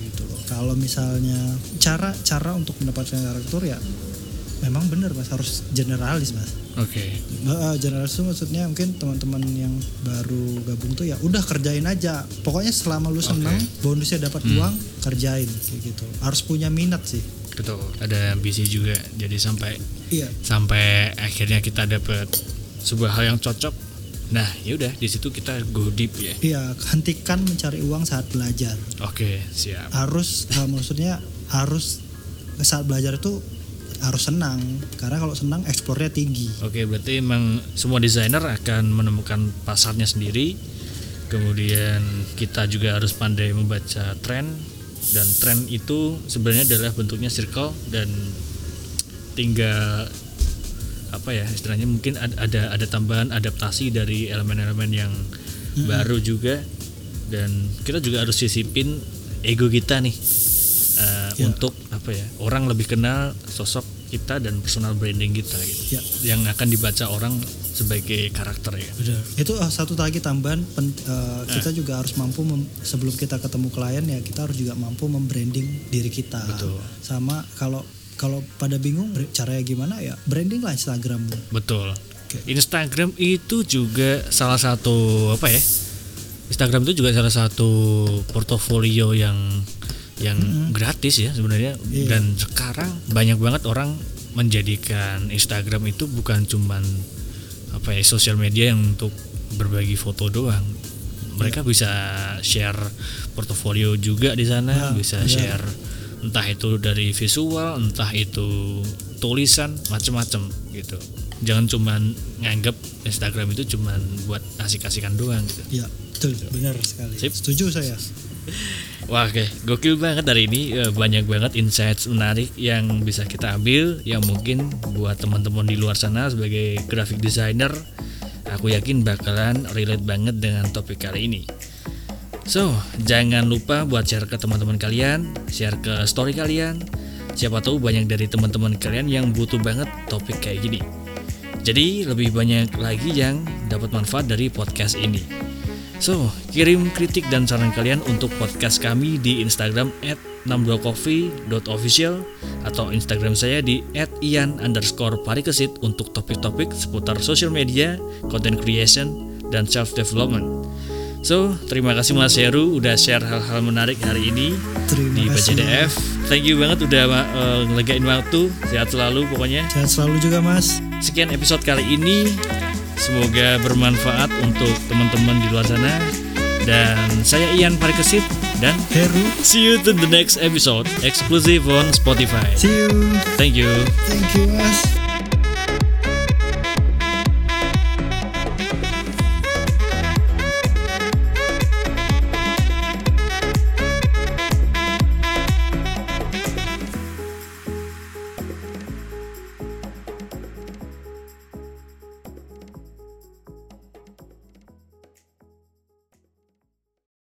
gitu loh kalau misalnya cara cara untuk mendapatkan karakter ya memang benar mas harus generalis mas Oke. Eh, generalis itu maksudnya mungkin teman-teman yang baru gabung tuh ya udah kerjain aja pokoknya selama lu senang bonusnya dapat uang kerjain kayak gitu harus punya minat sih Betul. Ada ambisi juga. Jadi sampai iya sampai akhirnya kita dapat sebuah hal yang cocok. Nah, yaudah di situ kita go deep ya. iya hentikan mencari uang saat belajar Oke, siap. harus eh, maksudnya harus saat belajar itu harus senang. Karena kalau senang eksplornya tinggi. Oke, berarti emang semua desainer akan menemukan pasarnya sendiri. Kemudian kita juga harus pandai membaca tren. Dan tren itu sebenarnya adalah bentuknya circle dan tinggal apa ya istilahnya mungkin ad- ada ada tambahan adaptasi dari elemen-elemen yang baru juga. Dan kita juga harus sisipin ego kita nih eh, Ya. untuk apa ya orang lebih kenal sosok kita dan personal branding kita gitu Ya. yang akan dibaca orang sebagai karakter ya Benar. Itu eh, satu lagi tambahan pen- eh, kita juga harus mampu mem- sebelum kita ketemu klien ya kita harus juga mampu membranding diri kita. Betul. Sama kalau kalau pada bingung caranya gimana ya branding lah Instagrammu. betul. Instagram itu juga salah satu apa ya Instagram itu juga salah satu portofolio yang yang gratis ya sebenarnya Iya. dan sekarang banyak banget orang menjadikan Instagram itu bukan cuman apa ya sosial media yang untuk berbagi foto doang mereka bisa share portofolio juga di sana Nah, bisa iya. share entah itu dari visual entah itu tulisan macem-macem gitu jangan cuman nganggap Instagram itu cuman buat asik-asikan doang gitu Ya, betul, benar sekali. Sip. Setuju saya. [LAUGHS] Wah, oke, gokil banget hari ini. Eh, Banyak banget insights menarik yang bisa kita ambil. Yang mungkin buat teman-teman di luar sana sebagai graphic designer, aku yakin bakalan relate banget dengan topik kali ini. So, jangan lupa buat share ke teman-teman kalian, share ke story kalian. Siapa tahu banyak dari teman-teman kalian yang butuh banget topik kayak gini. Jadi, lebih banyak lagi yang dapat manfaat dari podcast ini. So, kirim kritik dan saran kalian untuk podcast kami di Instagram at 62coffee.official atau Instagram saya di at ian underscore parikesit untuk topik-topik seputar social media, content creation, dan self-development. So, terima kasih Mas Heru udah share hal-hal menarik hari ini Terima di kasih. PJDF. Thank you banget udah uh, ngelegain waktu. Sehat selalu pokoknya. Sehat selalu juga Mas. Sekian episode kali ini. Semoga bermanfaat untuk teman-teman di luar sana. Dan saya Ian Parikesit dan Heru, see you to the next episode exclusive on Spotify. see you. Thank you. Thank you Mas.